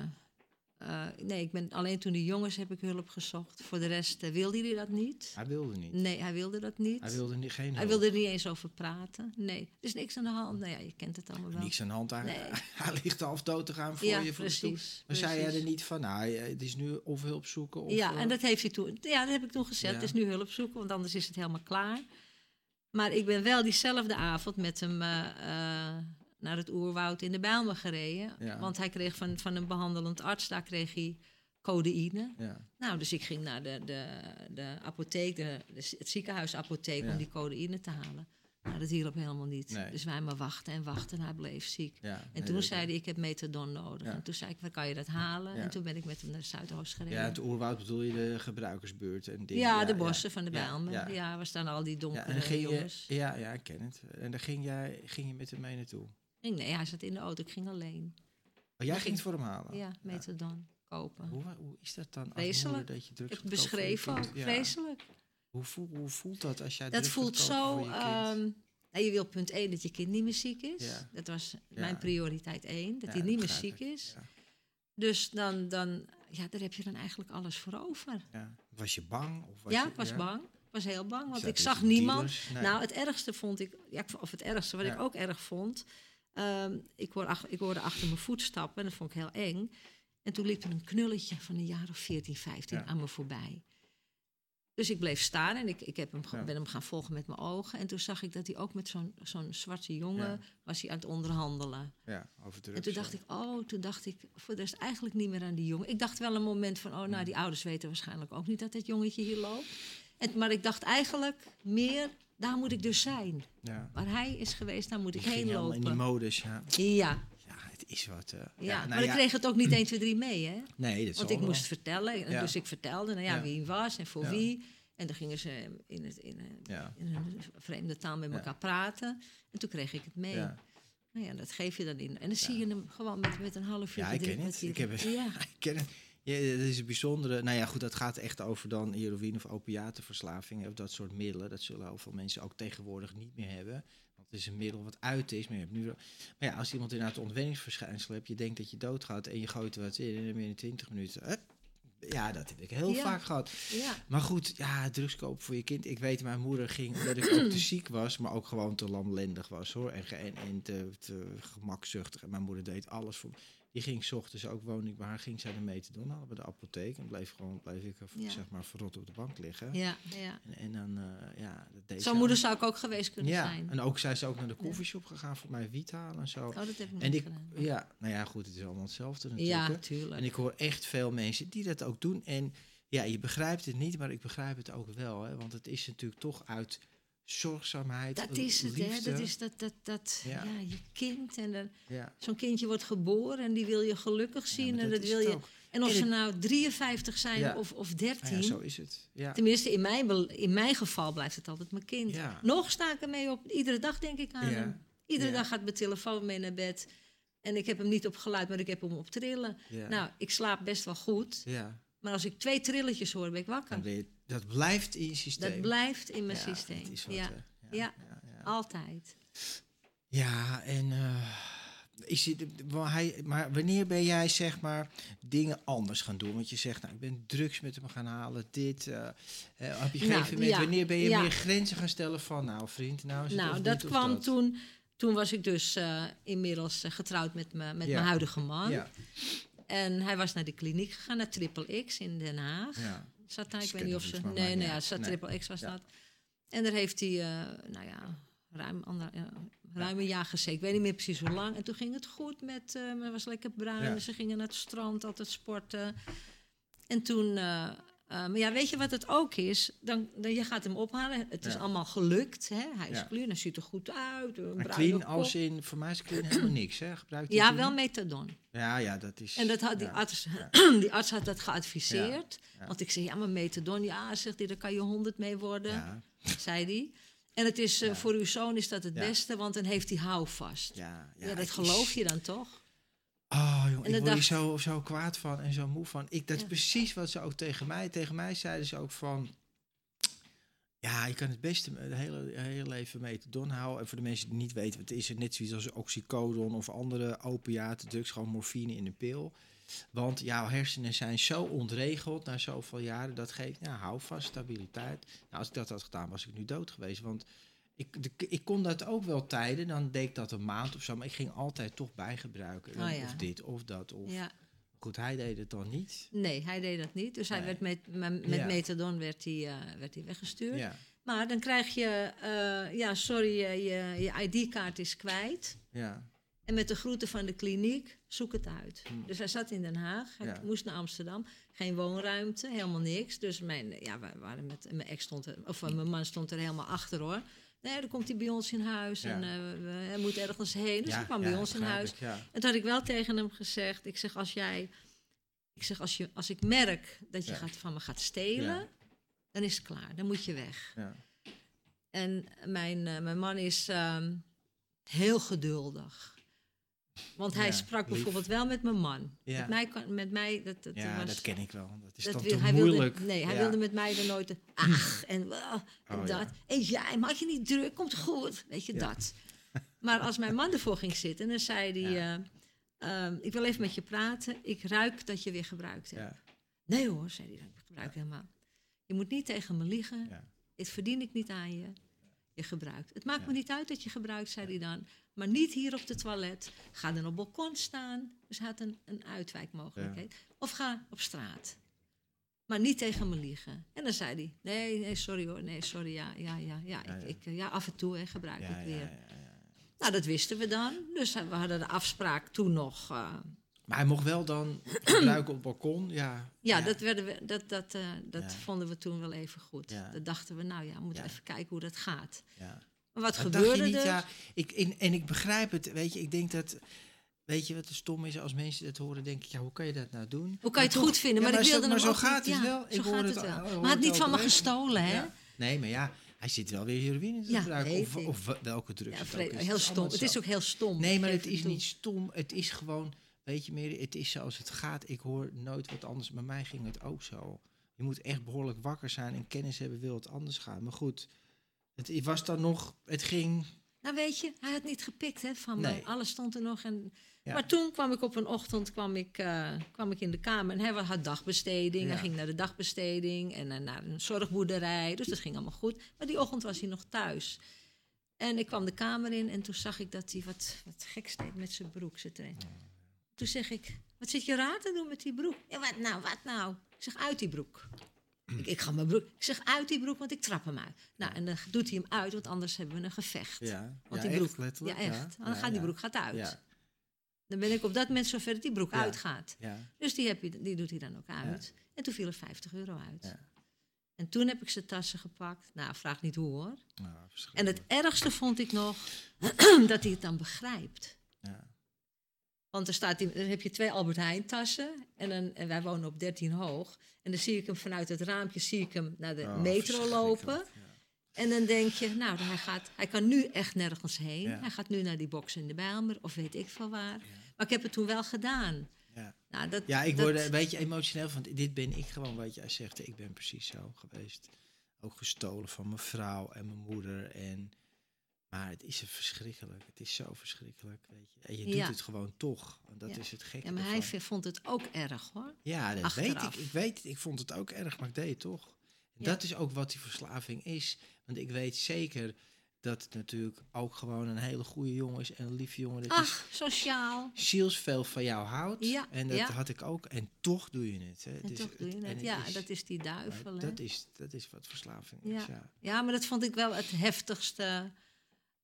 eh, nee, ik ben alleen toen de jongens heb ik hulp gezocht. Voor de rest eh, wilde hij dat niet. Hij wilde niet. Nee, hij wilde dat niet. Hij wilde niet, geen Hij wilde er niet eens over praten. Nee, er is niks aan de hand. Nou ja, je kent het allemaal wel. Niks aan de hand. Hij, Nee. hij ligt half dood te gaan voor ja, je. Voor precies. Maar zei jij er niet van, nou, eh, het is nu of hulp zoeken of... ja, en dat heeft hij toen. Ja, dat heb ik toen gezegd. Ja. Het is nu hulp zoeken, want anders is het helemaal klaar. Maar ik ben wel diezelfde avond met hem naar het oerwoud in de Bijlmer gereden. Ja. Want hij kreeg van, van een behandelend arts, daar kreeg hij codeïne. Ja, Nou, dus ik ging naar de, de, de apotheek, de, de, het ziekenhuisapotheek, Ja. om die codeïne te halen. Nou, dat hielp helemaal niet. Nee. Dus wij maar wachten en wachten en hij bleef ziek. ja. En nee, toen zei hij, ik heb methadon nodig. Ja. En toen zei ik, waar kan je dat halen? Ja. En toen ben ik met hem naar Zuidoost gereden. Ja, het oerwoud bedoel je de gebruikersbuurt en dingen. Ja, de bossen van de Bijlmer. Ja, waar staan al die Ja, donkere en je, jongens. ja, ja, ik ken het. En dan ging, jij, ging je met hem mee naartoe. Nee, hij zat in de auto, ik ging alleen. Oh, jij ging het voor hem halen? Ja, methadon kopen. Hoe, hoe is dat dan Vreselijk. dat je drugs Ik beschreef ook? Ja. vreselijk. Hoe, voel, hoe voelt dat als jij Dat voelt zo... je nou, je wil punt 1 dat je kind niet meer ziek is. Ja. Dat was Ja. mijn prioriteit 1, dat hij niet meer ziek ik. is. Ja. Dus dan, dan, ja, daar heb je dan eigenlijk alles voor over. Ja. Was je bang? Of was ja, je, ik was bang. Ik was heel bang, want ik zag niemand. Nee. Nou, het ergste vond ik, of het ergste wat ik ook erg vond, ehm, ik, hoor ach- ik hoorde achter mijn voetstappen en dat vond ik heel eng. En toen liep er een knulletje van een jaar of 14, 15 Ja. aan me voorbij. Dus ik bleef staan en ik, ik heb hem, Ja. ben hem gaan volgen met mijn ogen. En toen zag ik dat hij ook met zo'n zo'n zwarte jongen Ja. was hij aan het onderhandelen. Ja, over drugs. En toen dacht ik, oh, toen dacht ik, voor de rest eigenlijk niet meer aan die jongen. Ik dacht wel een moment van, oh, nou, die ouders weten waarschijnlijk ook niet dat dit jongetje hier loopt. En, maar ik dacht eigenlijk meer, daar moet ik dus zijn. Ja. Waar hij is geweest, daar moet Die ik heen ging helemaal in die lopen. modus, ja. Ja, Ja, het is wat. eh, ja. nou maar ik kreeg het ook niet 1, 2, 3 mee, hè? Nee, dat Want ik wel. moest vertellen. En. Dus ik vertelde nou ja, wie hij was en voor wie. En dan gingen ze in, het, in, een- Ja. in een vreemde taal met elkaar praten. En toen kreeg ik het mee. Ja. Nou ja, dat geef je dan in. En dan zie je hem gewoon met, met een half uur. Ja, ik ken het. Ik heb het. Ja. Ik ken het. Ja, dat is een bijzondere. Nou ja, goed, dat gaat echt over dan heroïne of opiatenverslaving of dat soort middelen. Dat zullen heel veel mensen ook tegenwoordig niet meer hebben. Want het is een middel wat uit is. Maar, je hebt nu, maar ja, als iemand inderdaad ontwenningsverschijnselen hebt, je denkt dat je doodgaat en je gooit er wat in en dan binnen 20 minuten. hup. ja, dat heb ik heel Ja. vaak gehad. ja. Maar goed, ja, drugs kopen voor je kind. Ik weet, mijn moeder ging omdat ik ook te ziek was, maar ook gewoon te lamlendig was hoor. En, en, en te, te gemakzuchtig. En mijn moeder deed alles voor me. Die ging 's ochtends ook, woonde ik bij haar, ging zij de methadon halen bij de apotheek. En bleef gewoon, bleef ik Ja. zeg maar verrot op de bank liggen. Ja, ja. En, en dan, eh, ja, dat deed Zo'n moeder zou ik ook geweest kunnen Ja, zijn. en ook zij is ook naar de koffieshop gegaan voor mij wiet halen en zo. Oh, dat heb ik En niet ik, gedaan. ja, nou ja, goed, het is allemaal hetzelfde natuurlijk. Ja, tuurlijk. En ik hoor echt veel mensen die dat ook doen. En ja, je begrijpt het niet, maar ik begrijp het ook wel. Hè? Want het is natuurlijk toch uit zorgzaamheid. dat is het, hè? Dat is dat, dat, dat Ja. ja. je kind. En Ja. zo'n kindje wordt geboren en die wil je gelukkig zien. en dat wil je. ook. En of En ze het- nou 53 zijn of, of Nou 13. ja, zo is het. Ja. Tenminste, in mijn, in mijn geval blijft het altijd mijn kind. Nog sta ik ermee op. Iedere dag denk ik aan hem. Iedere dag gaat mijn telefoon mee naar bed. En ik heb hem niet op geluid, maar ik heb hem op trillen. Nou, ik slaap best wel goed. ja. Maar als ik twee trilletjes hoor, ben ik wakker. Dan ben je- dat blijft in je systeem. Dat blijft in mijn Ja, systeem. wat, ja. Ja. altijd. Ja, en eh, is het, wel hij, maar wanneer ben jij zeg maar dingen anders gaan doen? Want je zegt, nou, ik ben drugs met hem gaan halen, dit. eh, eh, op gegeven Nou, moment, ja, wanneer ben je meer grenzen gaan stellen van, nou vriend, nou is het Nou, dat kwam dat? toen. Toen was ik dus eh, inmiddels eh, getrouwd met, me, met mijn huidige man. Ja, En hij was naar de kliniek gegaan, naar Triple X in Den Haag. ja. Ze ik weet niet of het ze... Nee, nee, ja, Nee. Triple X was Ja. dat. En daar heeft hij, eh, nou ja, ruim, ander, ja, ruim een jaar gezeten. Ik weet niet meer precies hoe lang. En toen ging het goed met... eh hij was lekker bruin. Ja. Ze gingen naar het strand, altijd sporten. En toen... eh, maar ja, weet je wat het ook is? Dan, dan, je gaat hem ophalen. Het is allemaal gelukt. Hè? Hij is Ja. clean, hij ziet er goed uit. Een Maar clean kop. als in, voor mij is clean helemaal niks, hè? Gebruikt Ja, toen wel methadon. Ja, ja, dat is... En dat had die, ja. arts, die arts had dat geadviseerd. Want ik zei, ja, maar methadon, ja, zegt hij, daar kan je honderd mee worden, Ja, zei hij. En het is, eh, voor uw zoon is dat het beste, want dan heeft hij houvast. Ja, ja, ja. dat geloof is- je dan toch? Oh, jongen, En ik word dacht- zo, zo kwaad van en zo moe van. Ik, dat is Ja. precies wat ze ook tegen mij... Tegen mij zeiden ze ook van... Ja, je kan het beste het hele, hele leven methadon houden. En voor de mensen die niet weten het is, net zoiets als oxycodon of andere opiaten, drugs, gewoon morfine in een pil. Want jouw hersenen zijn zo ontregeld na zoveel jaren. Dat geeft, ja, hou vast, stabiliteit. Nou, als ik dat had gedaan, was ik nu dood geweest. Want ik, de, ik kon dat ook wel tijden. Dan deed ik dat een maand of zo. Maar ik ging altijd toch bijgebruiken. Oh ja. Of dit, of dat. Of, Ja. Goed, hij deed het dan niet. Nee, hij deed dat niet. Dus hij werd met, met, met Ja. methadon werd hij, eh, werd hij weggestuurd. Ja, Maar dan krijg je, eh, ja, sorry, je, je ID-kaart is kwijt. ja, En met de groeten van de kliniek, zoek het uit. Hmm. Dus hij zat in Den Haag, hij Ja. moest naar Amsterdam. Geen woonruimte, helemaal niks. Dus mijn, ja, wij waren met, mijn ex stond er, of mijn man stond er helemaal achter hoor. Nee, dan komt hij bij ons in huis Ja. en we- hij moet ergens heen. Dus ja, hij kwam ja, bij ons in huis. ik. En toen had ik wel tegen hem gezegd, ik zeg als jij, ik zeg als, je, als ik merk dat je gaat, van me gaat stelen, dan is het klaar, dan moet je weg. Ja. En mijn, eh, mijn man is ehm, heel geduldig. Want hij Ja, sprak lief. bijvoorbeeld wel met mijn man. Ja. Met mij, met mij dat, dat Ja, was, dat ken ik wel. Dat is dat dan wil- te hij moeilijk. Wilde, nee, hij Ja. wilde met mij er nooit... een Ach, en, uh, en Oh, dat. En jij, maak je niet druk, komt goed. Weet je, dat. Maar als mijn man ervoor ging zitten, dan zei hij... Eh, ehm, ik wil even met je praten. Ik ruik dat je weer gebruikt hebt. Nee hoor, zei hij, ik gebruik helemaal. Je moet niet tegen me liegen. Dit verdien ik niet aan je. je gebruikt. Het maakt me niet uit dat je gebruikt, zei hij dan. Maar niet hier op het toilet. Ga dan op balkon staan. Dus hij had een, een uitwijkmogelijkheid. Of ga op straat. Maar niet tegen me liegen. En dan zei hij, nee, nee, sorry hoor. Nee, sorry, ja, ja, ja. Ja, Ja, ik, ja. Ik, eh, ja af en toe hè, gebruik ik weer. ja, ja. Nou, dat wisten we dan. Dus eh, we hadden de afspraak toen nog... eh, Maar hij mocht wel dan gebruiken op het balkon. Ja, Ja, dat, werden we, dat, dat, dat Ja. vonden we toen wel even goed. Ja. Dat dachten we, nou ja, we moeten even kijken hoe dat gaat. Maar wat Maar gebeurde niet, er? ja, ik, en, en ik begrijp het, weet je, ik denk dat, weet je wat de stom is, als mensen dat horen, denk ik, ja, hoe kan je dat nou doen? Hoe kan je het goed vinden? Ja, Maar, ik zo- wilde maar hem zo gaat het wel. Zo Ik hoor het wel. Maar het niet van me gestolen, hè? Nee, maar ja, hij zit wel weer heroïne te Ja, gebruiken. Of, of welke drugs Ja, heel stom. Het is ook heel stom. Nee, maar het is niet stom. Het is gewoon, weet je meer, het is zoals het gaat. Ik hoor nooit wat anders. Bij mij ging het ook zo. Je moet echt behoorlijk wakker zijn en kennis hebben, wil het anders gaan. Maar goed, het was dan nog, het ging... Nou weet je, hij had niet gepikt hè, van me. Nee. Alles stond er nog. En... Ja. Maar toen kwam ik op een ochtend kwam ik, eh, kwam ik in de kamer. En hij had dagbesteding. Ja. Hij ging naar de dagbesteding en eh, naar een zorgboerderij. Dus dat ging allemaal goed. Maar die ochtend was hij nog thuis. En ik kwam de kamer in en toen zag ik dat hij wat, wat geks deed met zijn broek. Train. Toen zeg ik, wat zit je raar te doen met die broek? Ja, wat nou, wat nou? Ik zeg, uit die broek. Ik, ik ga mijn broek. Ik zeg, uit die broek, want ik trap hem uit. Nou, en dan doet hij hem uit, want anders hebben we een gevecht. Ja, Want ja, die echt, broek, letterlijk. ja, echt. Dan gaat die broek gaat uit. Dan ben ik op dat moment zover dat die broek uitgaat. Dus die, heb je, die doet hij dan ook uit. En toen viel er 50 euro uit. En toen heb ik zijn tassen gepakt. Nou, vraag niet hoe hoor. nou, En het ergste vond ik nog dat hij het dan begrijpt. Want er staat, dan heb je twee Albert Heijn tassen. En, dan, en wij wonen op 13 hoog. En dan zie ik hem vanuit het raampje zie ik hem naar de Oh, metro lopen. ja. En dan denk je, nou, hij, gaat, hij kan nu echt nergens heen. Ja. Hij gaat nu naar die box in de Bijlmer of weet ik veel waar. Maar ik heb het toen wel gedaan. Ja. Nou, dat, Ja, ik word een beetje emotioneel van. Dit ben ik gewoon, wat jij zegt. Ik ben precies zo geweest. Ook gestolen van mijn vrouw en mijn moeder. En, maar het is verschrikkelijk. Het is zo verschrikkelijk. Weet je. En je doet Ja. het gewoon toch. Want dat Ja. is het gekke Ja, maar hij ervan. vond het ook erg hoor. Ja, dat weet ik. achteraf. Ik weet het. Ik vond het ook erg, maar ik deed het toch. En Ja. Dat is ook wat die verslaving is. Want ik weet zeker dat het natuurlijk ook gewoon een hele goede jongen is. En een lieve jongen. Dat is Ach, sociaal. zielsveel van jou houdt. Ja, en dat ja. had ik ook. En toch doe je het. Hè. En toch doe je en het. Ja, is- dat is die duivel. hè. dat, is, dat is wat verslaving Ja. is. Ja. Ja, maar dat vond ik wel het heftigste.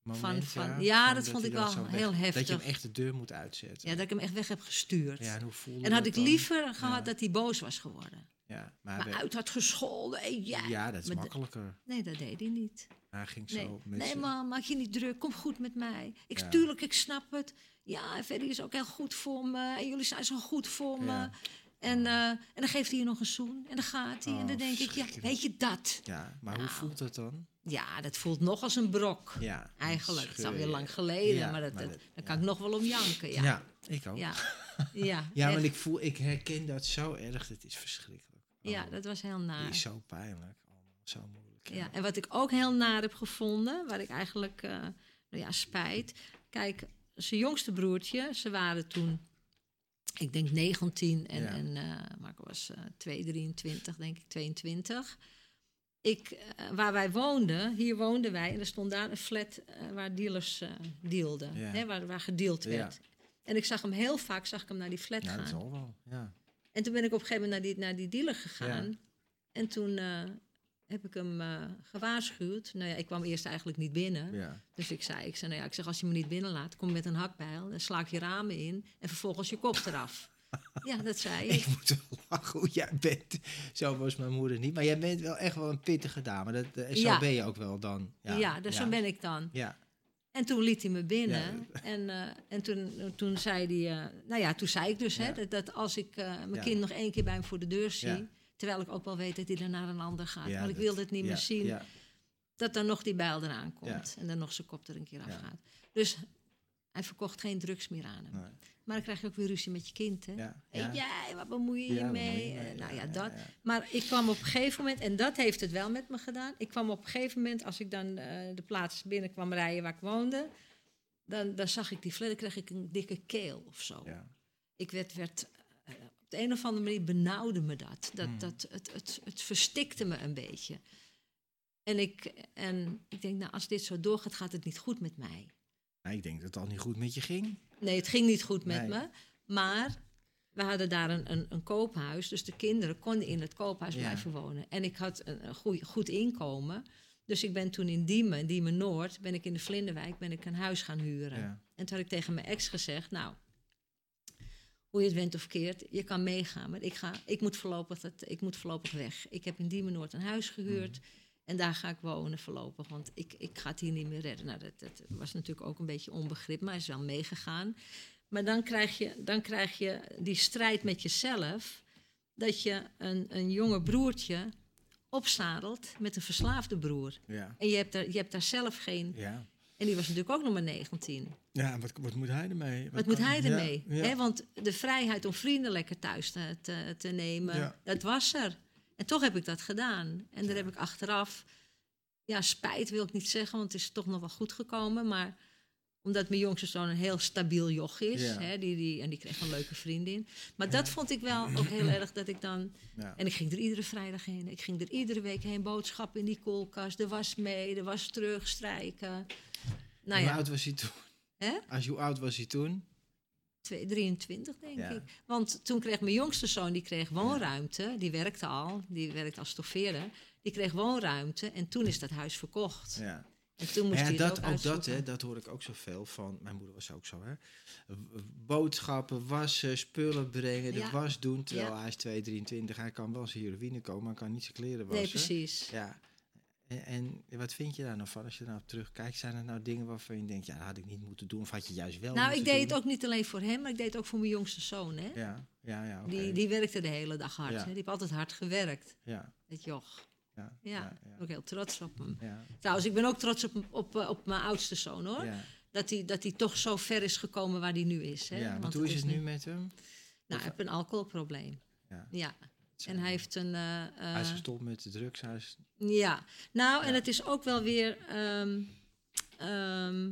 Moment, van- ja, dat vond ik wel heel Dat je heftig. hem echt de deur moet uitzetten. Ja, dat ik hem echt weg heb gestuurd. Ja, en hoe voelde en had ik dan? liever gehad Ja. dat hij boos was geworden. Ja, maar, Maar uit had gescholden. Hey, ja. ja, dat is Maar makkelijker. Nee, dat deed hij niet. Hij ging Nee, zo met nee z'n- man, maak je niet druk. Kom goed met mij. Ik, Ja. Tuurlijk, ik snap het. Ja, Ferry is ook heel goed voor me. En jullie zijn zo goed voor me. En, eh, en dan geeft hij je nog een zoen. En dan gaat hij. en dan Oh, denk ik, ja, weet je dat? Ja, maar hoe Nou. voelt dat dan? Ja, dat voelt nog als een brok. Ja, Eigenlijk. Het is alweer lang geleden. Ja, maar dat, maar dat- dat- daar ja. kan ik nog wel om janken. Ja, Ja, ik ook. Ja, ja. ja, want ik voel, ik herken dat zo erg. Het is verschrikkelijk. ja, Oh, dat was heel het naar. is zo pijnlijk. Allemaal zo moeilijk. Ja, en wat ik ook heel naar heb gevonden, waar ik eigenlijk, eh, nou ja, spijt. Kijk, zijn jongste broertje, ze waren toen, ik denk 19 en, en eh, Marco was eh 2, 23, denk ik, 22. Ik, eh, waar wij woonden, hier woonden wij, en er stond daar een flat eh, waar dealers eh dealden, Ja. hè, waar, waar gedeeld Ja. werd. En ik zag hem heel vaak, zag ik hem naar die flat Ja, gaan. dat zal wel. Ja. En toen ben ik op een gegeven moment naar die, naar die dealer gegaan. En toen heb ik hem gewaarschuwd. Nou ja, ik kwam eerst eigenlijk niet binnen. Dus ik zei, ik zei, nou ja, ik zeg, als je me niet binnenlaat, kom met een hakbijl. Dan sla ik je ramen in en vervolgens je kop eraf. Ja, dat zei ik. Ik moet wel lachen hoe jij bent. Zo was mijn moeder niet. Maar jij bent wel echt wel een pittige dame. Dat, eh, zo Ja. ben je ook wel dan. Ja, dus zo ben ik dan. Ja, En toen liet hij me binnen. En, eh, en toen, toen zei hij, eh, nou ja, toen zei ik dus, Ja. hè, dat, dat als ik mijn Ja. kind nog één keer bij hem voor de deur zie, Ja. terwijl ik ook wel weet dat hij er naar een ander gaat, Ja, maar ik dat- wilde het niet ja, meer zien. Ja, dat dan nog die bijl eraan komt. Ja. En dan nog zijn kop er een keer Ja. afgaat. Dus hij verkocht geen drugs meer aan hem. nee, Maar dan krijg je ook weer ruzie met je kind. Hè? ja, Hey, ja. jij, wat bemoei je Ja, je mee? je mee? Eh, nou ja, dat. Maar ik kwam op een gegeven moment, en dat heeft het wel met me gedaan. Ik kwam op een gegeven moment, als ik dan eh, de plaats binnen kwam rijden waar ik woonde, dan, dan zag ik die flat, dan kreeg ik een dikke keel of zo. Ja. Ik werd, werd eh, op de een of andere manier benauwde me dat. dat, Hmm. dat het, het, het verstikte me een beetje. En ik, en ik denk, nou, als dit zo doorgaat, gaat het niet goed met mij. Nou, ik denk dat het al niet goed met je ging. Nee, het ging niet goed met Nee. me. Maar we hadden daar een, een, een koophuis. Dus de kinderen konden in het koophuis Ja. blijven wonen. En ik had een, een goeie- goed inkomen. Dus ik ben toen in Diemen, Diemen Noord, ben ik in de Vlinderwijk, ben ik een huis gaan huren. Ja. En toen had ik tegen mijn ex gezegd, nou, hoe je het went of keert, je kan meegaan. Maar ik, ga, ik, moet voorlopig het, ik moet voorlopig weg. Ik heb in Diemen Noord een huis gehuurd. Mhm. En daar ga ik wonen voorlopig, want ik, ik ga het hier niet meer redden. Nou, dat, dat was natuurlijk ook een beetje onbegrip, maar hij is wel meegegaan. Maar dan krijg je, dan krijg je die strijd met jezelf, dat je een, een jonge broertje opzadelt met een verslaafde broer. Ja. En je hebt, daar, je hebt daar zelf geen... Ja. En die was natuurlijk ook nog maar 19. Ja, wat, wat moet hij ermee? Wat moet kan- hij ermee? Ja, Hè, want de vrijheid om vrienden lekker thuis te, te, te nemen, dat was er. En toch heb ik dat gedaan. En daar heb ik achteraf, ja, spijt wil ik niet zeggen, want het is toch nog wel goed gekomen. Maar omdat mijn jongste zoon een heel stabiel joch is, Ja. hè, die, die, en die kreeg een leuke vriendin. Maar dat vond ik wel ook heel erg dat ik dan. ja. En ik ging er iedere vrijdag heen. Ik ging er iedere week heen, boodschappen in die koelkast, de was mee, de was terug, strijken. Nou Hoe oud was hij toen? hè? Als je, hoe oud was hij toen? Twee- 23, denk Ja. ik. Want toen kreeg mijn jongste zoon, die kreeg woonruimte. Die werkte al, die werkte als stoffeerder. Die kreeg woonruimte en toen is dat huis verkocht. Ja. En toen moest ja, hij dat, ook, ook dat, hè, dat hoor ik ook zoveel van. Mijn moeder was ook zo, hè. Boodschappen, wassen, spullen brengen, de was doen. Terwijl hij is 2, 23. Hij kan wel zijn heroïne komen, maar kan niet zijn kleren wassen. Nee, precies. Ja. En, en wat vind je daar nou van als je nou op terugkijkt? Zijn er nou dingen waarvan je denkt, ja, dat had ik niet moeten doen? Of had je juist wel Nou, ik deed het ook niet alleen voor hem, maar ik deed het ook voor mijn jongste zoon. Hè? Ja, ja, ja. die, die werkte de hele dag hard. Ja. Hè? Die heeft altijd hard gewerkt. Ja, Dat joch. ja, Ja, ik ook heel trots op hem. ja, Trouwens, ik ben ook trots op, op, eh, op mijn oudste zoon hoor. ja, Dat hij dat hij toch zo ver is gekomen waar hij nu is. Hè? ja. Want hoe is het nu met hem? Nou, hij heeft een alcoholprobleem. Ja. En hij heeft een. eh, eh, Hij is gestopt met de drugs. Hij is, Ja, nou, en het is ook wel weer. ehm, ehm,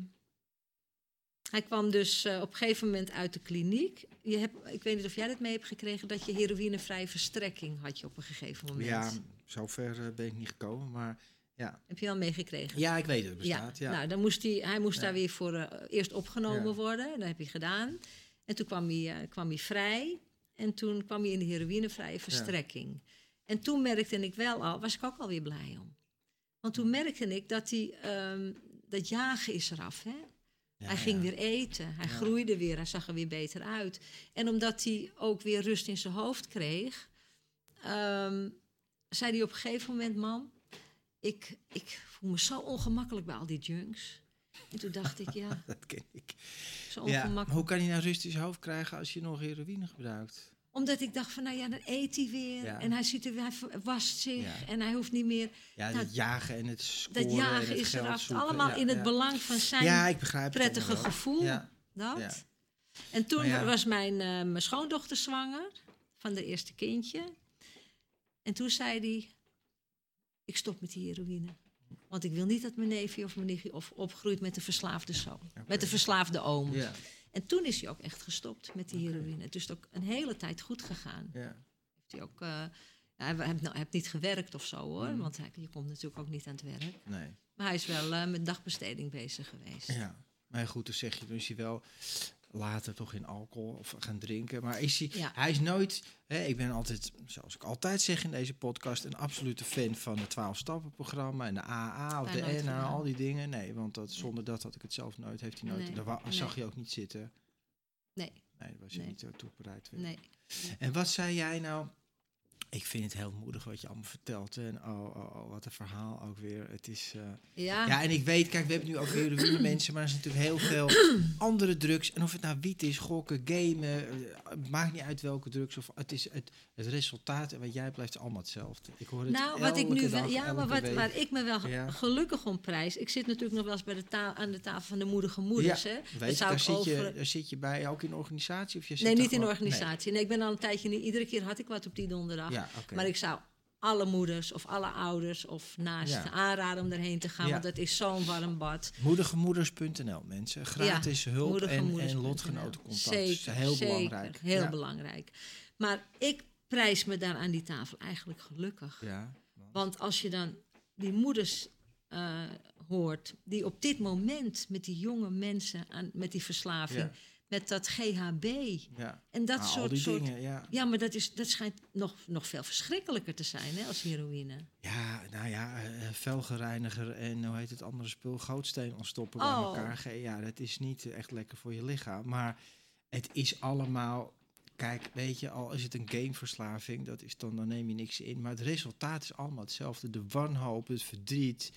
hij kwam dus eh, op een gegeven moment uit de kliniek. Je hebt, ik weet niet of jij dat mee hebt gekregen, dat je heroïnevrije verstrekking had je op een gegeven moment. ja, zover eh, ben ik niet gekomen. Maar ja, Heb je wel meegekregen? ja ik weet het bestaat. Ja, Nou, dan moest hij, hij moest Ja. daar weer voor eh, eerst opgenomen worden. Dat heb hij gedaan. En toen kwam hij, eh, kwam hij vrij. En toen kwam hij in de heroïnevrije verstrekking. En toen merkte ik wel al, was ik ook alweer blij om. Want toen merkte ik dat hij, ehm, dat jagen is eraf. Hè? Ja, hij ging ja. weer eten, hij groeide weer, hij zag er weer beter uit. En omdat hij ook weer rust in zijn hoofd kreeg, ehm, zei hij op een gegeven moment, mam, ik, ik voel me zo ongemakkelijk bij al die junks. En toen dacht ik, ja, Dat ken ik. zo Ja, maar ongemakkelijk. hoe kan je nou rust in zijn hoofd krijgen als je nog heroïne gebruikt? Omdat ik dacht van, nou ja, dan eet hij weer. Ja. En hij, ziet er, hij wast zich Ja. en hij hoeft niet meer... Ja, Nou, het jagen en het scoren Dat en jagen is eraf. zoeken. Allemaal Ja, in het ja. belang van zijn Ja, ik begrijp het prettige gevoel. Ja, Dat. Ja. En toen ja. was mijn, eh, mijn schoondochter zwanger van de eerste kindje. En toen zei hij, ik stop met die heroïne. Want ik wil niet dat mijn neefje of mijn nichtje of opgroeit met een verslaafde zoon. Met een verslaafde oom. En toen is hij ook echt gestopt met die heroïne. Het is ook een hele tijd goed gegaan. Heeft hij ook... eh, hij heeft, nou, heeft niet gewerkt of zo hoor. Mhm. Want hij, je komt natuurlijk ook niet aan het werk. Nee. Maar hij is wel eh, met dagbesteding bezig geweest. Ja, maar goed, dan zeg je, dan is hij wel later toch in alcohol of gaan drinken. Maar is hij, Ja. hij is nooit, hè, ik ben altijd, zoals ik altijd zeg in deze podcast, een absolute fan van het 12-stappen-programma en de AA of de NA, al die dingen. Nee, want dat, zonder dat had ik het zelf nooit, heeft hij nooit, Nee, daar nee. zag je ook niet zitten. Nee, Nee, daar was je Nee. niet zo toe bereid. nee. En wat zei jij nou? Ik vind het heel moedig wat je allemaal vertelt. En oh, oh, oh, wat een verhaal ook weer. Het is... eh, Ja, ja, en ik weet, kijk, we hebben nu ook heroïne mensen, maar er zijn natuurlijk heel veel andere drugs. En of het nou wiet is, gokken, gamen, eh, het maakt niet uit welke drugs. Of het is het, het resultaat en wat jij blijft allemaal hetzelfde. Ik hoor het nou, wat ik nu wel, ja, maar wat, week. waar ik me wel Ja. gelukkig om prijs. Ik zit natuurlijk nog wel eens bij de ta- aan de tafel van de moedige moeders. Ja, hè? Weet Dat je, zou daar, zit over. je, daar zit je bij, ook in organisatie? Of je zit nee, niet in organisatie. Nee. ik ben al een tijdje niet. Iedere keer had ik wat op die donderdag. Ja. Maar ik zou alle moeders of alle ouders of naasten Ja. aanraden om daarheen te gaan. Ja. Want het is zo'n warm bad. Moedigemoeders.nl, mensen. Gratis hulp en, en lotgenotencontact. Zeker, dat is heel zeker, belangrijk. Heel belangrijk. Maar ik prijs me daar aan die tafel eigenlijk gelukkig. Ja, Want als je dan die moeders eh, hoort, die op dit moment met die jonge mensen, aan, met die verslaving. Met dat GHB Ja. en dat Nou, soort, soort dingen, ja. ja, maar dat, is, dat schijnt nog, nog veel verschrikkelijker te zijn hè, als heroïne. Ja, nou ja, eh, velgereiniger en hoe heet het andere spul, gootsteen ontstoppen Oh. bij elkaar. Ja, dat is niet eh, echt lekker voor je lichaam. Maar het is allemaal, kijk, weet je, al is het een gameverslaving, dat is dan, dan neem je niks in. Maar het resultaat is allemaal hetzelfde. De wanhoop, het verdriet,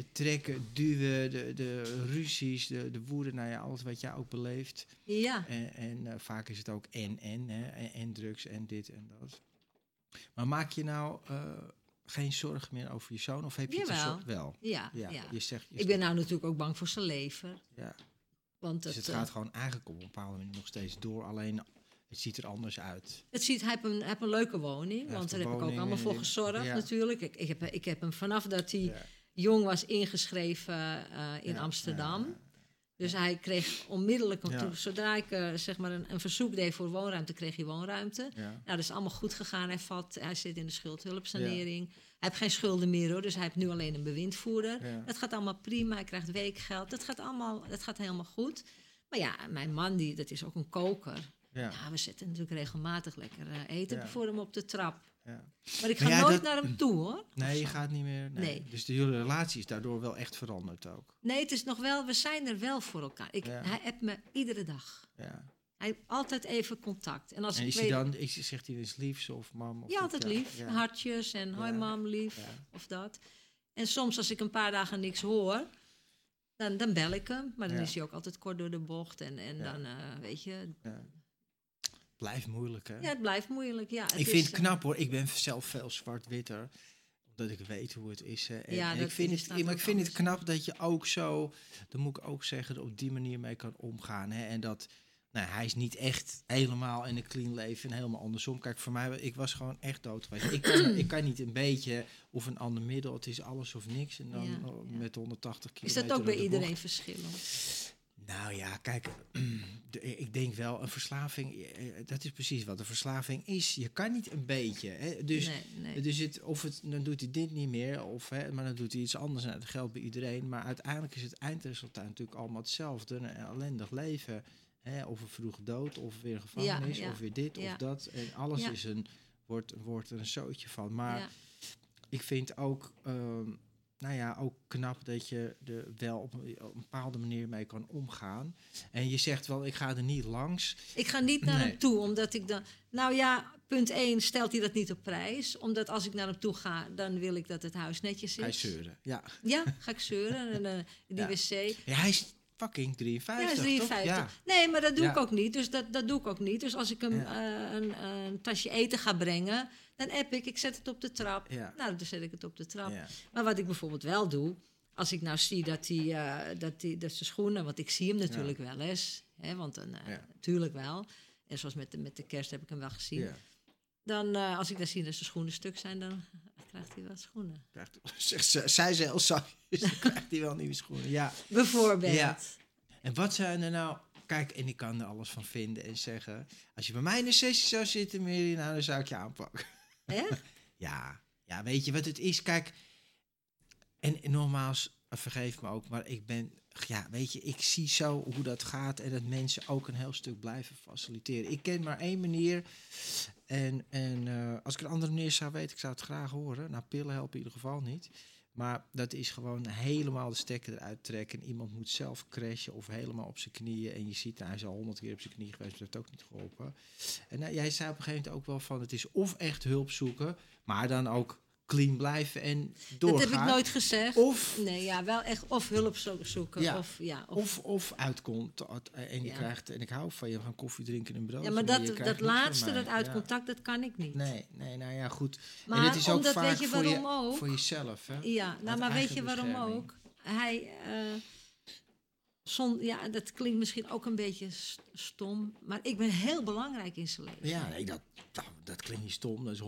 het trekken, duwen, de, de ruzies, de, de woede, nou ja, alles wat jij ook beleeft. Ja, En, en eh, vaak is het ook en, en, hè, en, en drugs en dit en dat. Maar maak je nou eh, geen zorgen meer over je zoon? Of heb je het wel? ja, Ja, ja. je zegt... Je Ik ben nou natuurlijk ook bang voor zijn leven. ja. Want Dus het, het eh, gaat gewoon eigenlijk op een bepaalde manier nog steeds door. Alleen het ziet er anders uit. Het ziet, hij heeft een, hij heeft een leuke woning, want daar heb ik ook allemaal voor gezorgd ja. natuurlijk. Ik, ik, heb, ik heb hem vanaf dat hij. Jong was ingeschreven eh, in Ja, Amsterdam. Dus hij kreeg onmiddellijk, Ja. toen- zodra ik eh, zeg maar een, een verzoek deed voor woonruimte, kreeg hij woonruimte. ja. Nou, dat is allemaal goed gegaan. Hij, valt, hij zit in de schuldhulpsanering. Hij heeft geen schulden meer hoor, dus hij heeft nu alleen een bewindvoerder. Ja. Dat gaat allemaal prima. Hij krijgt weekgeld. Dat gaat allemaal, dat gaat helemaal goed. Maar ja, mijn man, die, dat is ook een koker. Ja. Ja, we zetten natuurlijk regelmatig lekker eh, eten voor hem op de trap. Ja. Maar ik ga Maar ja, nooit dat- naar hem toe hoor. Nee, je gaat niet meer... Nee. Nee. Dus de hele relatie is daardoor wel echt veranderd ook. Nee, het is nog wel, we zijn er wel voor elkaar. Ik, Ja. Hij appt me iedere dag. Ja. Hij heeft altijd even contact. En als En ik is hij weet, dan, is, zegt hij eens liefs of mam? Of ja, altijd lief. Hartjes en hoi mam, lief. Of dat. En soms als ik een paar dagen niks hoor, dan, dan bel ik hem. Maar dan is hij ook altijd kort door de bocht. En, en dan, eh, weet je, Ja. Blijft moeilijk, hè? ja, het blijft moeilijk. Ja, het ik is, vind het eh, knap hoor. Ik ben zelf veel zwart-witter. Omdat ik weet hoe het is. Hè. En, Ja, en dat ik vind, is het, dan maar ik vind het knap dat je ook zo, dat moet ik ook zeggen, op die manier mee kan omgaan. Hè. En dat, nou, hij is niet echt helemaal in een clean leven en helemaal andersom. Kijk, voor mij, ik was gewoon echt dood geweest. Ik kan, ik kan niet een beetje of een ander middel. Het is alles of niks. En dan Ja, ja. met 180 Is kilometer dat ook bij iedereen bocht. verschillend? Nou ja, kijk, ik denk wel, een verslaving, eh, dat is precies wat een verslaving is. Je kan niet een beetje. Hè? Dus, nee, nee. dus het, of het, dan doet hij dit niet meer, of, hè, maar dan doet hij iets anders. En dat geldt bij iedereen. Maar uiteindelijk is het eindresultaat natuurlijk allemaal hetzelfde. Een ellendig leven. Hè? Of een vroege dood, of weer een gevangenis, ja. of weer dit Ja. of dat. En alles is een, wordt, wordt er een zootje van. Maar ik vind ook, ehm, nou ja, ook knap dat je er wel op een, op een bepaalde manier mee kan omgaan. En je zegt wel, ik ga er niet langs. Ik ga niet naar Nee. hem toe, omdat ik dan... Nou ja, punt 1 stelt hij dat niet op prijs. Omdat als ik naar hem toe ga, dan wil ik dat het huis netjes is. Hij zeuren. Ja. Ja, ga ik zeuren. En, eh, die Ja. wc. ja, hij is fucking 53, Ja, is toch? 53. Ja. Nee, maar dat doe Ja. ik ook niet. Dus dat, dat doe ik ook niet. Dus als ik hem eh, een, een tasje eten ga brengen, dan app ik, ik zet het op de trap. Ja. Nou, dan zet ik het op de trap. Ja. Maar wat ik bijvoorbeeld wel doe, als ik nou zie dat hij, eh, dat hij, dat zijn schoenen, want ik zie hem natuurlijk wel eens, hè, want dan, eh, natuurlijk wel. En zoals met de, met de kerst heb ik hem wel gezien. Dan, eh, als ik dan zie dat zijn schoenen stuk zijn, dan krijgt hij wat schoenen. Krijgt, zegt ze, zij zelf, zo, dus dan krijgt hij wel nieuwe schoenen. Ja. Bijvoorbeeld. Ja. En wat zijn er nou... Kijk, en ik kan er alles van vinden en zeggen... Als je bij mij in de sessie zou zitten, Mary, nou, dan zou ik je aanpakken. Ja, ja, weet je wat het is? Kijk, en, en nogmaals, vergeef me ook, maar ik ben, ja, weet je, ik zie zo hoe dat gaat en dat mensen ook een heel stuk blijven faciliteren. Ik ken maar één manier en, en eh, als ik een andere manier zou weten, ik zou het graag horen. Nou, pillen helpen in ieder geval niet. Maar dat is gewoon helemaal de stekker eruit trekken. En iemand moet zelf crashen of helemaal op zijn knieën. En je ziet, hij is al honderd keer op zijn knie geweest, dat heeft ook niet geholpen. En nou, jij zei op een gegeven moment ook wel van, het is of echt hulp zoeken, maar dan ook clean blijven en doorgaan. Dat heb ik nooit gezegd. Of, Nee, ja, wel echt of hulp zo- zoeken. Ja. Of, ja, of, of, of uitkomt eh, en je Ja. krijgt, en ik hou van je, we gaan koffie drinken en brood. ja, maar dat, dat van laatste, dat uit Ja. contact, dat kan ik niet. Nee, nee, nou ja, goed. Maar en het is ook omdat, vaak weet je voor, waarom je, ook? voor jezelf, hè? Ja, nou, maar weet je waarom ook? Hij, eh, zon, ja, dat klinkt misschien ook een beetje st- stom, maar ik ben heel belangrijk in zijn leven. Ja, nee, dat, dat, dat klinkt niet stom, dat is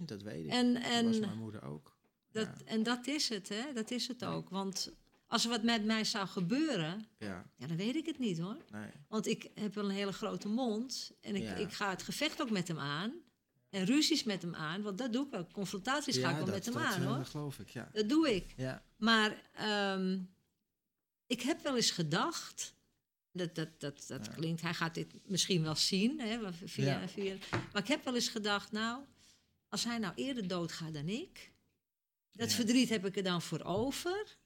100%, dat weet ik. En, dat was en, mijn moeder ook. dat, ja. en dat is het, hè? Dat is het ook. Want als er wat met mij zou gebeuren, Ja, ja, dan weet ik het niet hoor. nee. Want ik heb wel een hele grote mond en ik, Ja. ik ga het gevecht ook met hem aan. en ruzies met hem aan. Want dat doe ik wel. Confrontaties ga ik wel dat, met hem dat, aan hoor. Dat geloof ik, ja. Dat doe ik. Ja, Maar ehm, ik heb wel eens gedacht. Dat, dat, dat, dat Ja. klinkt, hij gaat dit misschien wel zien. Hè, via, Ja. via, maar ik heb wel eens gedacht, nou, als hij nou eerder doodgaat dan ik. Dat Ja. verdriet heb ik er dan voor over.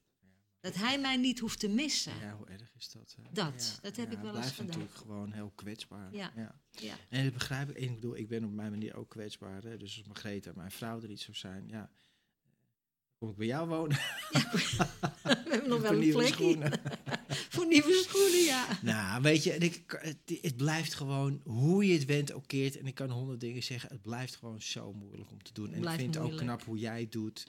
Dat hij mij niet hoeft te missen. ja, hoe erg is dat? hè? Dat, dat heb ik wel eens gedacht. natuurlijk gewoon heel kwetsbaar. Ja. ja. En dat begrijp ik. Ik bedoel, ik ben op mijn manier ook kwetsbaar. Hè? Dus als Margrethe, mijn vrouw, er iets zou zijn, ja. Kom ik bij jou wonen? We hebben nog wel een plekje. schoenen. voor nieuwe schoenen, ja. Nou, weet je, en ik, het, het blijft gewoon, hoe je het went ook keert, en ik kan honderd dingen zeggen, het blijft gewoon zo moeilijk om te doen. En ik vind het ook knap hoe jij het doet,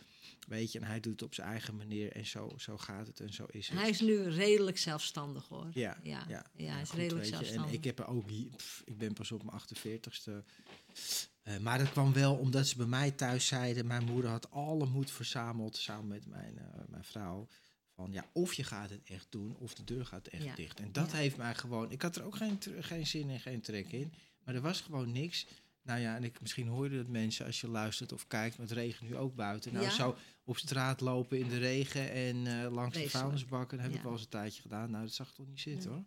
weet je, en hij doet het op zijn eigen manier, en zo, zo gaat het en zo is het. Hij is nu redelijk zelfstandig hoor. ja, ja. ja, Ja, hij is goed, redelijk zelfstandig. En ik heb er ook, pff, ik ben pas op mijn 48ste. Eh, maar dat kwam wel omdat ze bij mij thuis zeiden, mijn moeder had alle moed verzameld, samen met mijn, eh, mijn vrouw. Van ja, of je gaat het echt doen, of de deur gaat echt Ja. dicht. En dat Ja. heeft mij gewoon. Ik had er ook geen, geen zin en geen trek in. Maar er was gewoon niks. Nou ja, en ik, misschien hoor je dat mensen als je luistert of kijkt, maar het regent nu ook buiten. Nou, Ja. zo op straat lopen in de regen en eh, langs de vuilnisbakken, dat heb ik wel eens een tijdje gedaan. Nou, dat zag ik toch niet zitten Nee. hoor.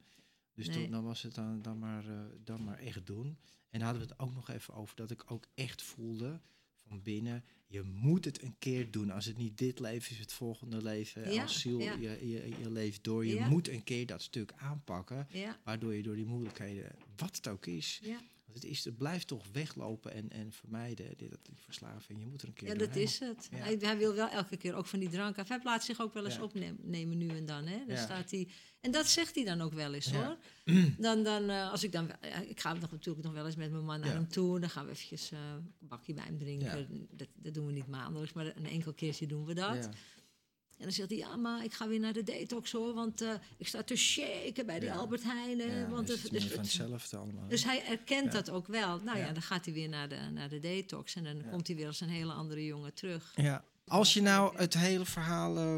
Dus Nee. toen, dan was het dan, dan, maar, dan maar echt doen. En hadden we het ook nog even over dat ik ook echt voelde van binnen, je moet het een keer doen. Als het niet dit leven is, het volgende leven. Ja, Als ziel, ja. je, je, je leeft door. Je Ja. moet een keer dat stuk aanpakken. Waardoor je door die moeilijkheden, wat het ook is, ja. Want het, is, het blijft toch weglopen en, en vermijden, die, dat- die verslaving. Je moet er een keer ja, dat is het. Ja. Hij, hij wil wel elke keer ook van die drank af. Hij laat zich ook wel eens Ja. opnemen nu en dan. Hè? dan Ja. staat hij, en dat zegt hij dan ook wel eens hoor. Dan, dan, eh, als ik dan, ik ga nog, natuurlijk nog wel eens met mijn man naar hem toe. Dan gaan we eventjes eh, een bakje bij hem drinken. Dat, dat doen we niet maandelijks, maar een enkel keertje doen we dat. En dan zegt hij, ja, maar ik ga weer naar de detox hoor. Want eh, ik sta te shaken bij die Ja. Albert Heijn. hè, Ja, want het- dus het- hetzelfde allemaal. dus hij erkent dat ook wel. Nou ja, dan gaat hij weer naar de, naar de detox. En dan komt hij weer als een hele andere jongen terug. Ja. Als je nou het hele verhaal eh,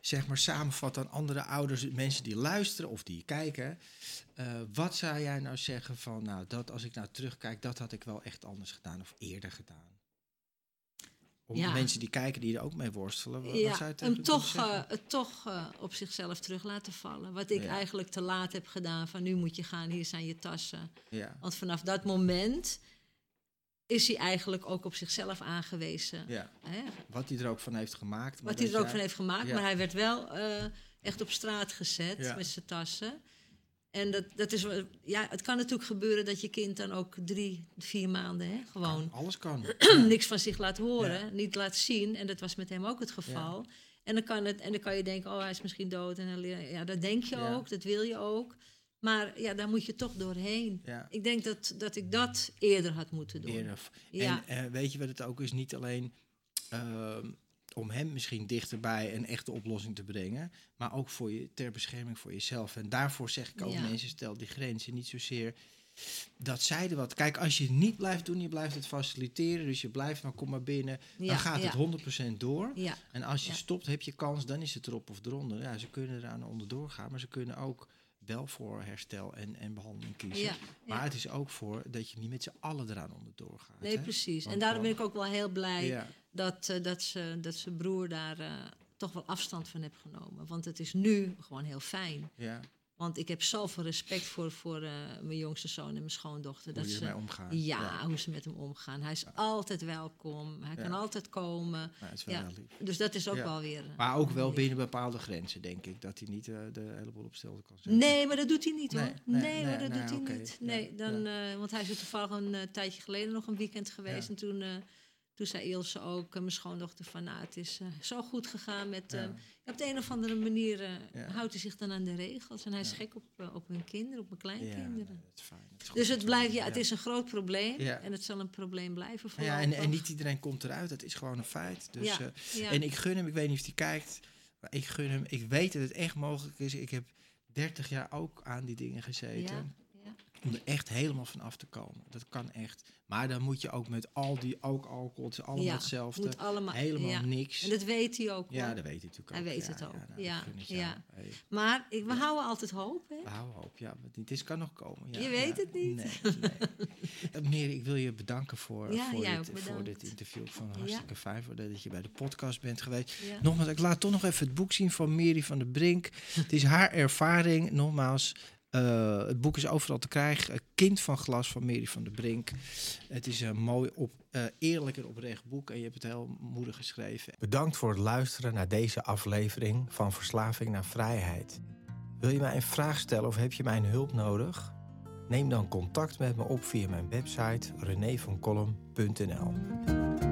zeg maar samenvat aan andere ouders, mensen die luisteren of die kijken, eh, wat zou jij nou zeggen van, nou, dat als ik nou terugkijk, dat had ik wel echt anders gedaan of eerder gedaan? Ja. mensen die kijken die er ook mee worstelen, wat, ja, zou hem toch, eh, het toch eh, op zichzelf terug laten vallen. Wat ik Ja. eigenlijk te laat heb gedaan. Van nu moet je gaan, hier zijn je tassen. ja. Want vanaf dat moment is hij eigenlijk ook op zichzelf aangewezen. ja, Hè? wat hij er ook van heeft gemaakt. Wat hij er ook van heeft gemaakt. Maar hij werd wel eh, echt op straat gezet met zijn tassen. En dat, dat is, ja, het kan natuurlijk gebeuren dat je kind dan ook drie, vier maanden hè, gewoon Kan, alles kan. niks van zich laat horen, Ja. niet laat zien. En dat was met hem ook het geval. En, dan kan het, en dan kan je denken, oh, hij is misschien dood. En dan, ja, dat denk je Ja. ook, dat wil je ook. Maar ja, daar moet je toch doorheen. Ik denk dat, dat ik dat eerder had moeten doen. Eerder. Ja. En eh, weet je wat het ook is? Niet alleen ehm, om hem misschien dichterbij een echte oplossing te brengen, maar ook voor je, ter bescherming voor jezelf. En daarvoor zeg ik ook Ja. mensen, stel die grenzen. Niet zozeer dat zij er wat... Kijk, als je het niet blijft doen, je blijft het faciliteren, dus je blijft, nou kom maar binnen, Ja, dan gaat ja. het 100% door. Ja, En als je stopt, heb je kans, dan is het erop of eronder. Ja, ze kunnen eraan onderdoor gaan, maar ze kunnen ook wel voor herstel en, en behandeling kiezen. ja, Maar het is ook voor dat je niet met z'n allen eraan onderdoor gaat. Nee, hè? precies. En daarom ben ik ook wel heel blij dat, eh, dat, ze, dat zijn broer daar eh, toch wel afstand van heeft genomen. Want het is nu gewoon heel fijn. ja, Want ik heb zoveel respect voor, voor eh, mijn jongste zoon en mijn schoondochter. hoe dat ze, omgaan. ja, hoe ze met hem omgaan. Hij is altijd welkom. Hij Ja. kan altijd komen. Het is wel Ja. heel lief. Dus dat is ook Ja. wel weer... Maar ook wel lief. binnen bepaalde grenzen, denk ik. Dat hij niet de hele boel op stelden kan zetten. Nee, maar dat doet hij niet hoor. Nee, Nee, nee, hoor, nee, dat nee, doet hij niet. Nee, dan, eh, want hij is er toevallig een eh, tijdje geleden nog een weekend geweest. Ja. En toen, eh, toen zei Ilse ook, eh, mijn schoondochter, van nou, het is eh, zo goed gegaan met... Ja. hem. op de een of andere manier eh, Ja. houdt hij zich dan aan de regels. En hij is gek op, eh, op hun kinderen, op mijn kleinkinderen. nee, dat is fijn. Dat is goed Dus het blijft, ja, het is een groot probleem. En het zal een probleem blijven voor Ja, en, en niet iedereen komt eruit. Dat is gewoon een feit. Dus, eh. En ik gun hem, ik weet niet of hij kijkt, maar ik gun hem. Ik weet dat het echt mogelijk is. Ik heb 30 jaar ook aan die dingen gezeten. Om er echt helemaal van af te komen. Dat kan echt. Maar dan moet je ook met al die ook alcohol, het is allemaal Ja, hetzelfde. moet allemaal- helemaal ja. niks. En dat weet hij ook. ja, dat weet hij natuurlijk ook. Hij weet ja, het ook, nou, ja, ja. Hey, Maar ik, we houden altijd hoop. Hè? we houden hoop, ja. Het is kan nog komen. Ja, Je weet het niet. Nee, nee. Eh, ik wil je bedanken voor, voor, dit, ook voor dit interview. Het hartstikke fijn voor dat je bij de podcast bent geweest. Nogmaals, ik laat toch nog even het boek zien van Mary van der Brink. Het is haar ervaring. Nogmaals, eh, het boek is overal te krijgen. Kind van glas van Mary van der Brink. Het is een mooi, op, eh, eerlijk en oprecht boek. En je hebt het heel moedig geschreven. Bedankt voor het luisteren naar deze aflevering van Verslaving naar Vrijheid. Wil je mij een vraag stellen of heb je mijn hulp nodig? Neem dan contact met me op via mijn website renévancolum.nl.